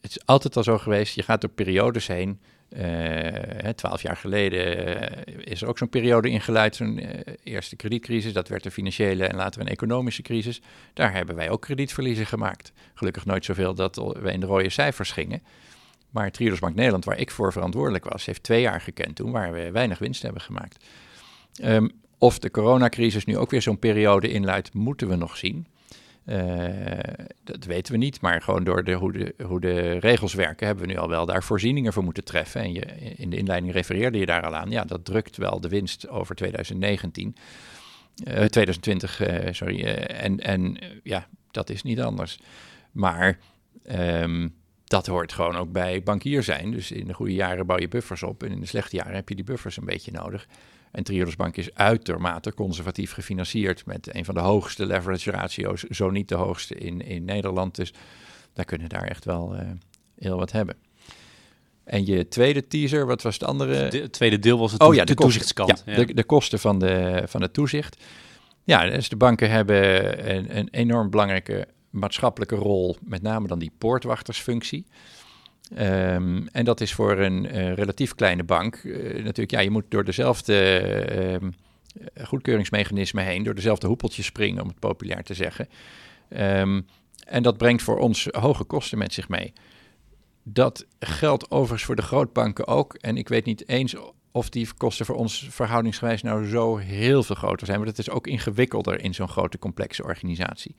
het is altijd al zo geweest, je gaat door periodes heen. Eh, Twaalf jaar geleden eh, is er ook zo'n periode ingeluid, zo'n eerste kredietcrisis. Dat werd een financiële en later een economische crisis. Daar hebben wij ook kredietverliezen gemaakt. Gelukkig nooit zoveel dat we in de rode cijfers gingen. Maar Triodos Bank Nederland, waar ik voor verantwoordelijk was, heeft twee jaar gekend toen waar we weinig winst hebben gemaakt. Ehm, of de coronacrisis nu ook weer zo'n periode inluidt, moeten we nog zien. Eh, dat weten we niet, maar gewoon door de, hoe, de, hoe de regels werken, hebben we nu al wel daar voorzieningen voor moeten treffen. En je, in de inleiding refereerde je daar al aan. Ja, dat drukt wel de winst over 2019. Eh, 2020, eh, sorry. eh, en en eh, ja, dat is niet anders. Maar ehm, dat hoort gewoon ook bij bankier zijn. Dus in de goede jaren bouw je buffers op en in de slechte jaren heb je die buffers een beetje nodig. En Triodos Bank is uitermate conservatief gefinancierd met een van de hoogste leverage ratio's, zo niet de hoogste in, in Nederland. Dus daar kunnen we daar echt wel eh, heel wat hebben. En je tweede teaser, wat was het andere? De, het tweede deel was het Oh ja, de, toezichtskant. Ja, De, de kosten van, de, van het toezicht. Ja, dus de banken hebben een, een enorm belangrijke maatschappelijke rol, met name dan die poortwachtersfunctie. Ehm, en dat is voor een eh, relatief kleine bank eh, natuurlijk, ja, je moet door dezelfde ehm, goedkeuringsmechanismen heen, door dezelfde hoepeltjes springen, om het populair te zeggen. Ehm, en dat brengt voor ons hoge kosten met zich mee. Dat geldt overigens voor de grootbanken ook. En ik weet niet eens of die kosten voor ons verhoudingsgewijs nou zo heel veel groter zijn. Want het is ook ingewikkelder in zo'n grote complexe organisatie.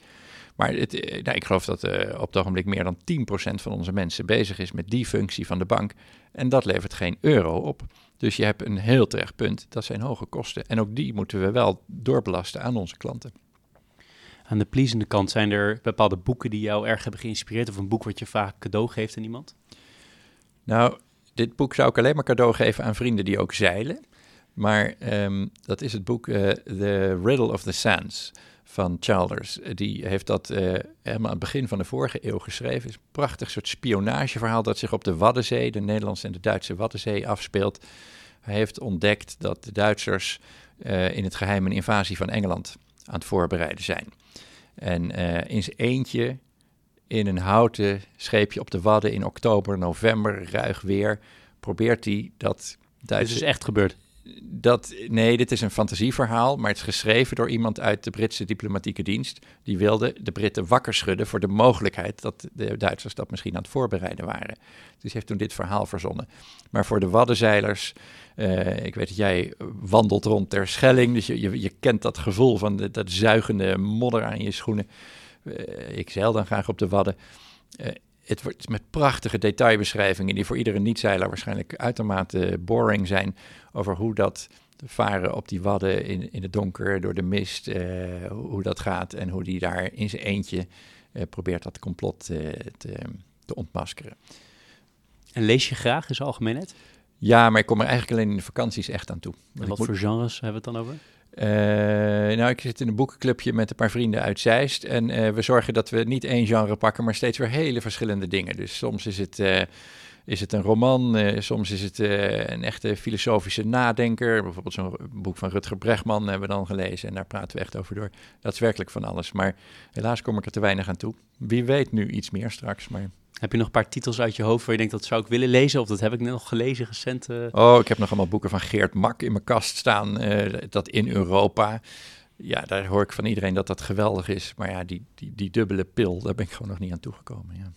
Maar het, eh, nou, ik geloof dat uh, op het ogenblik meer dan 10% van onze mensen bezig is met die functie van de bank. En dat levert geen euro op. Dus je hebt een heel terecht punt. Dat zijn hoge kosten. En ook die moeten we wel doorbelasten aan onze klanten. Aan de pleasende kant zijn er bepaalde boeken die jou erg hebben geïnspireerd? Of een boek wat je vaak cadeau geeft aan iemand? Nou, dit boek zou ik alleen maar cadeau geven aan vrienden die ook zeilen. Maar ehm, dat is het boek uh, The Riddle of the Sands van Childers. Die heeft dat uh, helemaal aan het begin van de vorige eeuw geschreven. Het is een prachtig soort spionageverhaal dat zich op de Waddenzee, de Nederlandse en de Duitse Waddenzee, afspeelt. Hij heeft ontdekt dat de Duitsers uh, in het geheim een invasie van Engeland aan het voorbereiden zijn. En uh, in zijn eentje in een houten scheepje op de Wadden in oktober, november, ruig weer, probeert hij dat Duitse... Dit is echt gebeurd? Dat, nee, dit is een fantasieverhaal, maar het is geschreven door iemand uit de Britse diplomatieke dienst. Die wilde de Britten wakker schudden voor de mogelijkheid dat de Duitsers dat misschien aan het voorbereiden waren. Dus heeft toen dit verhaal verzonnen. Maar voor de Waddenzeilers, uh, ik weet dat jij wandelt rond ter Schelling, dus je, je, je kent dat gevoel van dat zuigende modder aan je schoenen. Uh, ik zeil dan graag op de Wadden. Uh, het wordt met prachtige detailbeschrijvingen die voor iedere niet-zeiler waarschijnlijk uitermate boring zijn over hoe dat varen op die wadden in, in het donker door de mist, uh, hoe dat gaat en hoe die daar in zijn eentje uh, probeert dat complot uh, te, te, ontmaskeren. En lees je graag in zijn algemeenheid? Ja, maar ik kom er eigenlijk alleen in de vakanties echt aan toe. En wat voor genres hebben we het dan over? Uh, nou, ik zit in een boekenclubje met een paar vrienden uit Zeist. En uh, we zorgen dat we niet één genre pakken, maar steeds weer hele verschillende dingen. Dus soms is het, uh, is het een roman, soms is het een echte filosofische nadenker. Bijvoorbeeld zo'n boek van Rutger Bregman hebben we dan gelezen. En daar praten we echt over door. Dat is werkelijk van alles. Maar helaas kom ik er te weinig aan toe. Wie weet nu iets meer straks, maar... Heb je nog een paar titels uit je hoofd waar je denkt dat zou ik willen lezen? Of dat heb ik net nog gelezen recent? Uh... Oh, ik heb nog allemaal boeken van Geert Mak in mijn kast staan. Dat in Europa. Ja, daar hoor ik van iedereen dat dat geweldig is. Maar ja, die, die, die dubbele pil, daar ben ik gewoon nog niet aan toegekomen. Ja.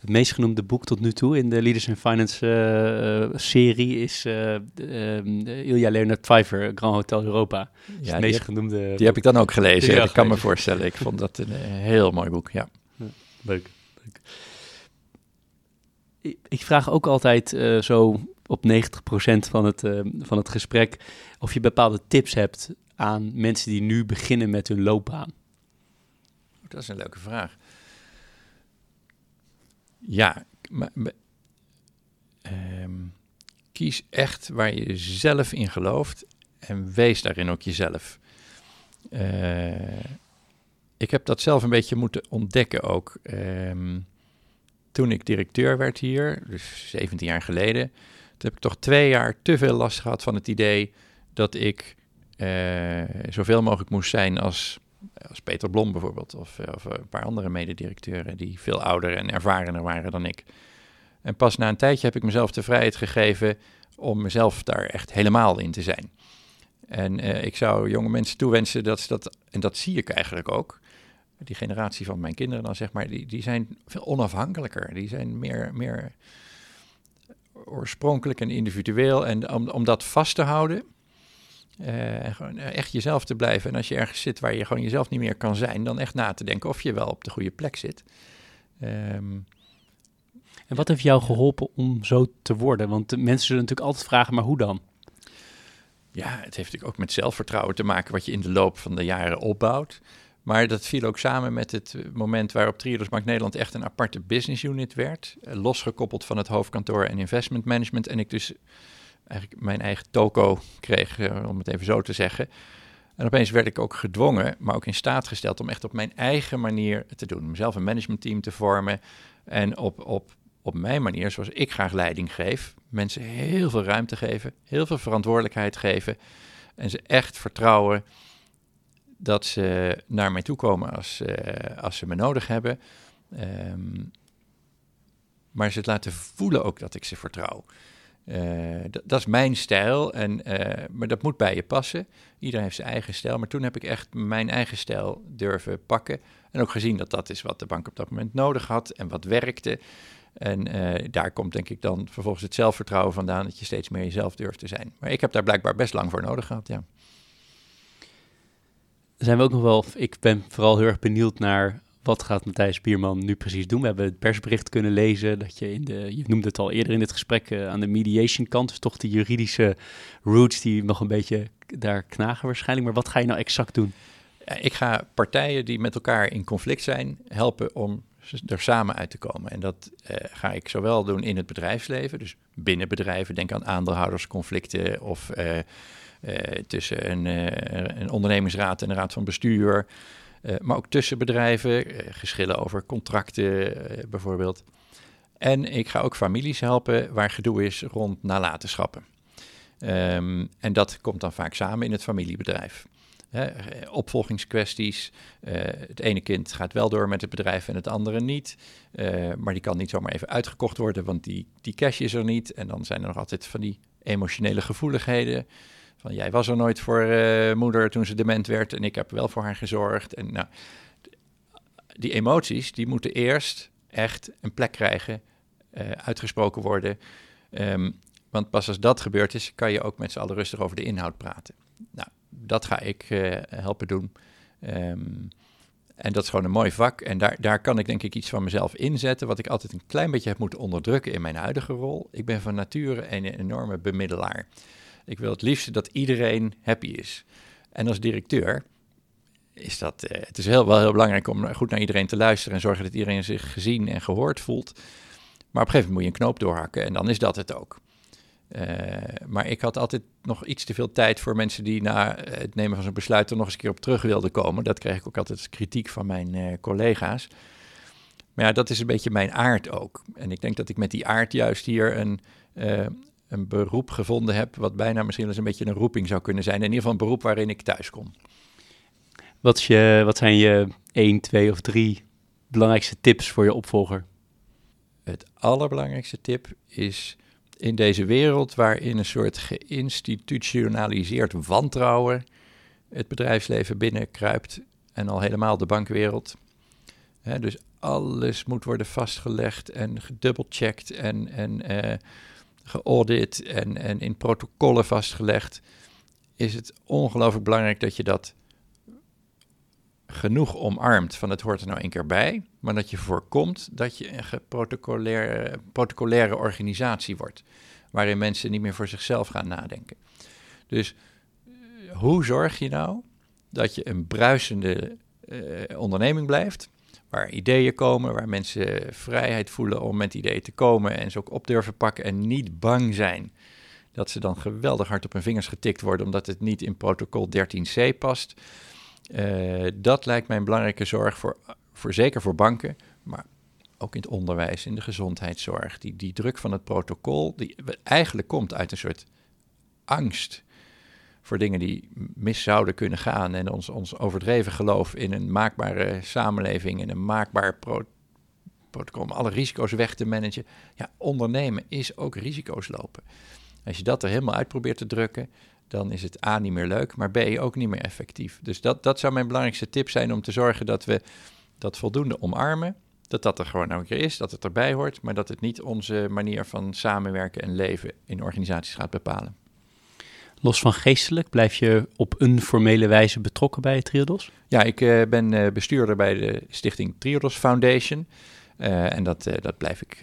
Het meest genoemde boek tot nu toe in de Leaders in Finance uh, serie is Ilja Leonard Pfeiffer, Grand Hotel Europa. Ja, het meest die genoemde. Heb, die heb ik dan ook gelezen. Ja, ik kan me voorstellen. Ik vond dat een heel mooi boek. Ja. leuk. leuk ik vraag ook altijd uh, zo op 90% van het, van het gesprek of je bepaalde tips hebt aan mensen die nu beginnen met hun loopbaan. Dat is een leuke vraag. Ja, um, kies echt waar je zelf in gelooft en wees daarin ook jezelf. Uh, ik heb dat zelf een beetje moeten ontdekken ook. Um, toen ik directeur werd hier, dus 17 jaar geleden, toen heb ik toch twee jaar te veel last gehad van het idee dat ik uh, zoveel mogelijk moest zijn als, als Peter Blom bijvoorbeeld, of, eh, of een paar andere mededirecteuren die veel ouder en ervarener waren dan ik. En pas na een tijdje heb ik mezelf de vrijheid gegeven om mezelf daar echt helemaal in te zijn. En uh, ik zou jonge mensen toewensen dat ze dat, en dat zie ik eigenlijk ook, die generatie van mijn kinderen dan zeg maar, die, die zijn veel onafhankelijker. Die zijn meer, meer oorspronkelijk en individueel. En om, om dat vast te houden uh, en gewoon echt jezelf te blijven. En als je ergens zit waar je gewoon jezelf niet meer kan zijn, dan echt na te denken of je wel op de goede plek zit. Um, en wat heeft jou geholpen om zo te worden? Want de mensen zullen natuurlijk altijd vragen, maar hoe dan? Ja, het heeft natuurlijk ook met zelfvertrouwen te maken wat je in de loop van de jaren opbouwt. Maar dat viel ook samen met het moment waarop Triodos Bank Nederland echt een aparte business unit werd. Eh, losgekoppeld van het hoofdkantoor en investment management. En ik dus eigenlijk mijn eigen toko kreeg, eh, om het even zo te zeggen. En opeens werd ik ook gedwongen, maar ook in staat gesteld om echt op mijn eigen manier te doen. Om zelf een managementteam te vormen en op, op, op mijn manier, zoals ik graag leiding geef, mensen heel veel ruimte geven, heel veel verantwoordelijkheid geven en ze echt vertrouwen dat ze naar mij toe komen als, uh, als ze me nodig hebben. Um, maar ze het laten voelen ook dat ik ze vertrouw. Uh, dat is mijn stijl, en, uh, maar dat moet bij je passen. Iedereen heeft zijn eigen stijl, maar toen heb ik echt mijn eigen stijl durven pakken. En ook gezien dat dat is wat de bank op dat moment nodig had en wat werkte. En uh, daar komt denk ik dan vervolgens het zelfvertrouwen vandaan dat je steeds meer jezelf durft te zijn. Maar ik heb daar blijkbaar best lang voor nodig gehad, ja. Zijn we ook nog wel, ik ben vooral heel erg benieuwd naar wat gaat Matthijs Bierman nu precies doen? We hebben het persbericht kunnen lezen dat je in de, je noemde het al eerder in dit gesprek, uh, aan de mediation kant, dus toch de juridische roots die nog een beetje daar knagen waarschijnlijk. Maar wat ga je nou exact doen? Ik ga partijen die met elkaar in conflict zijn helpen om er samen uit te komen. En dat uh, ga ik zowel doen in het bedrijfsleven, dus binnen bedrijven, denk aan aandeelhoudersconflicten of uh, tussen een, een ondernemingsraad en een raad van bestuur. Uh, maar ook tussen bedrijven, uh, geschillen over contracten uh, bijvoorbeeld. En ik ga ook families helpen waar gedoe is rond nalatenschappen. Um, en dat komt dan vaak samen in het familiebedrijf. Opvolgingskwesties. het ene kind gaat wel door met het bedrijf en het andere niet. maar die kan niet zomaar even uitgekocht worden, want die, die cash is er niet. En dan zijn er nog altijd van die emotionele gevoeligheden. Van jij was er nooit voor uh, moeder toen ze dement werd en ik heb wel voor haar gezorgd. En nou, die emoties die moeten eerst echt een plek krijgen, uh, uitgesproken worden. Um, want pas als dat gebeurd is, kan je ook met z'n allen rustig over de inhoud praten. Nou, dat ga ik uh, helpen doen. Um, en dat is gewoon een mooi vak. En daar, daar kan ik denk ik iets van mezelf inzetten, wat ik altijd een klein beetje heb moeten onderdrukken in mijn huidige rol. Ik ben van nature een enorme bemiddelaar. Ik wil het liefst dat iedereen happy is. En als directeur is dat, uh, het is heel, wel heel belangrijk om goed naar iedereen te luisteren en zorgen dat iedereen zich gezien en gehoord voelt. Maar op een gegeven moment moet je een knoop doorhakken en dan is dat het ook. Uh, maar ik had altijd nog iets te veel tijd voor mensen die na het nemen van zo'n besluit er nog eens een keer op terug wilden komen. Dat kreeg ik ook altijd kritiek van mijn uh, collega's. Maar ja, dat is een beetje mijn aard ook. En ik denk dat ik met die aard juist hier een, een beroep gevonden heb, wat bijna misschien eens een beetje een roeping zou kunnen zijn. In ieder geval een beroep waarin ik thuis kom. Wat, is je, wat zijn je één, twee of drie belangrijkste tips voor je opvolger? Het allerbelangrijkste tip is in deze wereld waarin een soort geïnstitutionaliseerd wantrouwen het bedrijfsleven binnenkruipt en al helemaal de bankwereld. He, dus alles moet worden vastgelegd en gedubbelcheckt en, en uh, geaudit en, en in protocollen vastgelegd, is het ongelooflijk belangrijk dat je dat genoeg omarmt van het hoort er nou een keer bij, maar dat je voorkomt dat je een geprotocolaire protocolaire organisatie wordt, waarin mensen niet meer voor zichzelf gaan nadenken. Dus eh, hoe zorg je nou dat je een bruisende uh, onderneming blijft, waar ideeën komen, waar mensen vrijheid voelen om met ideeën te komen en ze ook op durven pakken en niet bang zijn dat ze dan geweldig hard op hun vingers getikt worden omdat het niet in protocol 13c past. Uh, dat lijkt mij een belangrijke zorg voor, voor zeker voor banken, maar ook in het onderwijs, in de gezondheidszorg. Die, die druk van het protocol, die eigenlijk komt uit een soort angst voor dingen die mis zouden kunnen gaan. En ons, ons overdreven geloof in een maakbare samenleving en een maakbaar pro protocol om alle risico's weg te managen. Ja, ondernemen is ook risico's lopen. Als je dat er helemaal uit probeert te drukken, dan is het A niet meer leuk, maar B ook niet meer effectief. Dus dat, dat zou mijn belangrijkste tip zijn om te zorgen dat we dat voldoende omarmen. Dat dat er gewoon nou een keer is, dat het erbij hoort, maar dat het niet onze manier van samenwerken en leven in organisaties gaat bepalen. Los van geestelijk, blijf je op een formele wijze betrokken bij Triodos? Ja, ik uh, ben uh, bestuurder bij de stichting Triodos Foundation. Uh, en dat, dat blijf ik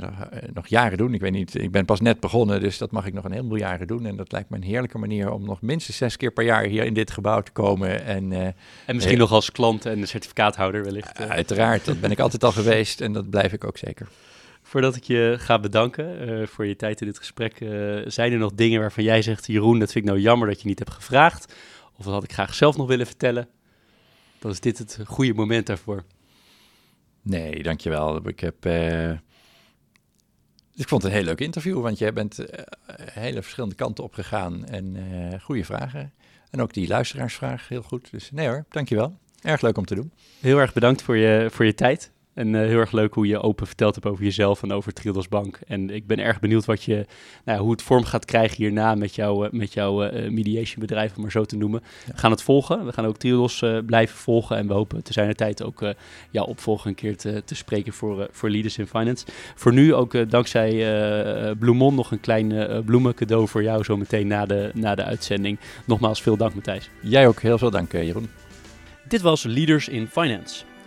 nog, nog, jaren doen. Ik weet niet, ik ben pas net begonnen, dus dat mag ik nog een heleboel jaren doen. En dat lijkt me een heerlijke manier om nog minstens zes keer per jaar hier in dit gebouw te komen. En, en misschien nog als klant en certificaathouder wellicht. uiteraard, dat ben ik altijd al geweest en dat blijf ik ook zeker. Voordat ik je ga bedanken uh, voor je tijd in dit gesprek, uh, zijn er nog dingen waarvan jij zegt, Jeroen, dat vind ik nou jammer dat je niet hebt gevraagd? Of dat had ik graag zelf nog willen vertellen? Dan is dit het goede moment daarvoor. Nee, dankjewel. Ik heb... Uh... Ik vond het een heel leuk interview, want jij bent hele verschillende kanten op gegaan en goede vragen. En ook die luisteraarsvraag heel goed. Dus nee hoor, dankjewel. Erg leuk om te doen. Heel erg bedankt voor je, voor je tijd. En heel erg leuk hoe je open verteld hebt over jezelf en over Triodos Bank. En ik ben erg benieuwd wat je, nou, hoe het vorm gaat krijgen hierna met, jou, met jouw mediation bedrijf, om maar zo te noemen. We gaan het volgen. We gaan ook Triodos blijven volgen. En we hopen te zijn de tijd ook jouw opvolger een keer te, te spreken voor, voor Leaders in Finance. Voor nu ook dankzij Bloemon nog een klein bloemencadeau voor jou zo meteen na de, na de uitzending. Nogmaals veel dank Matthijs. Jij ook heel veel dank Jeroen. Dit was Leaders in Finance.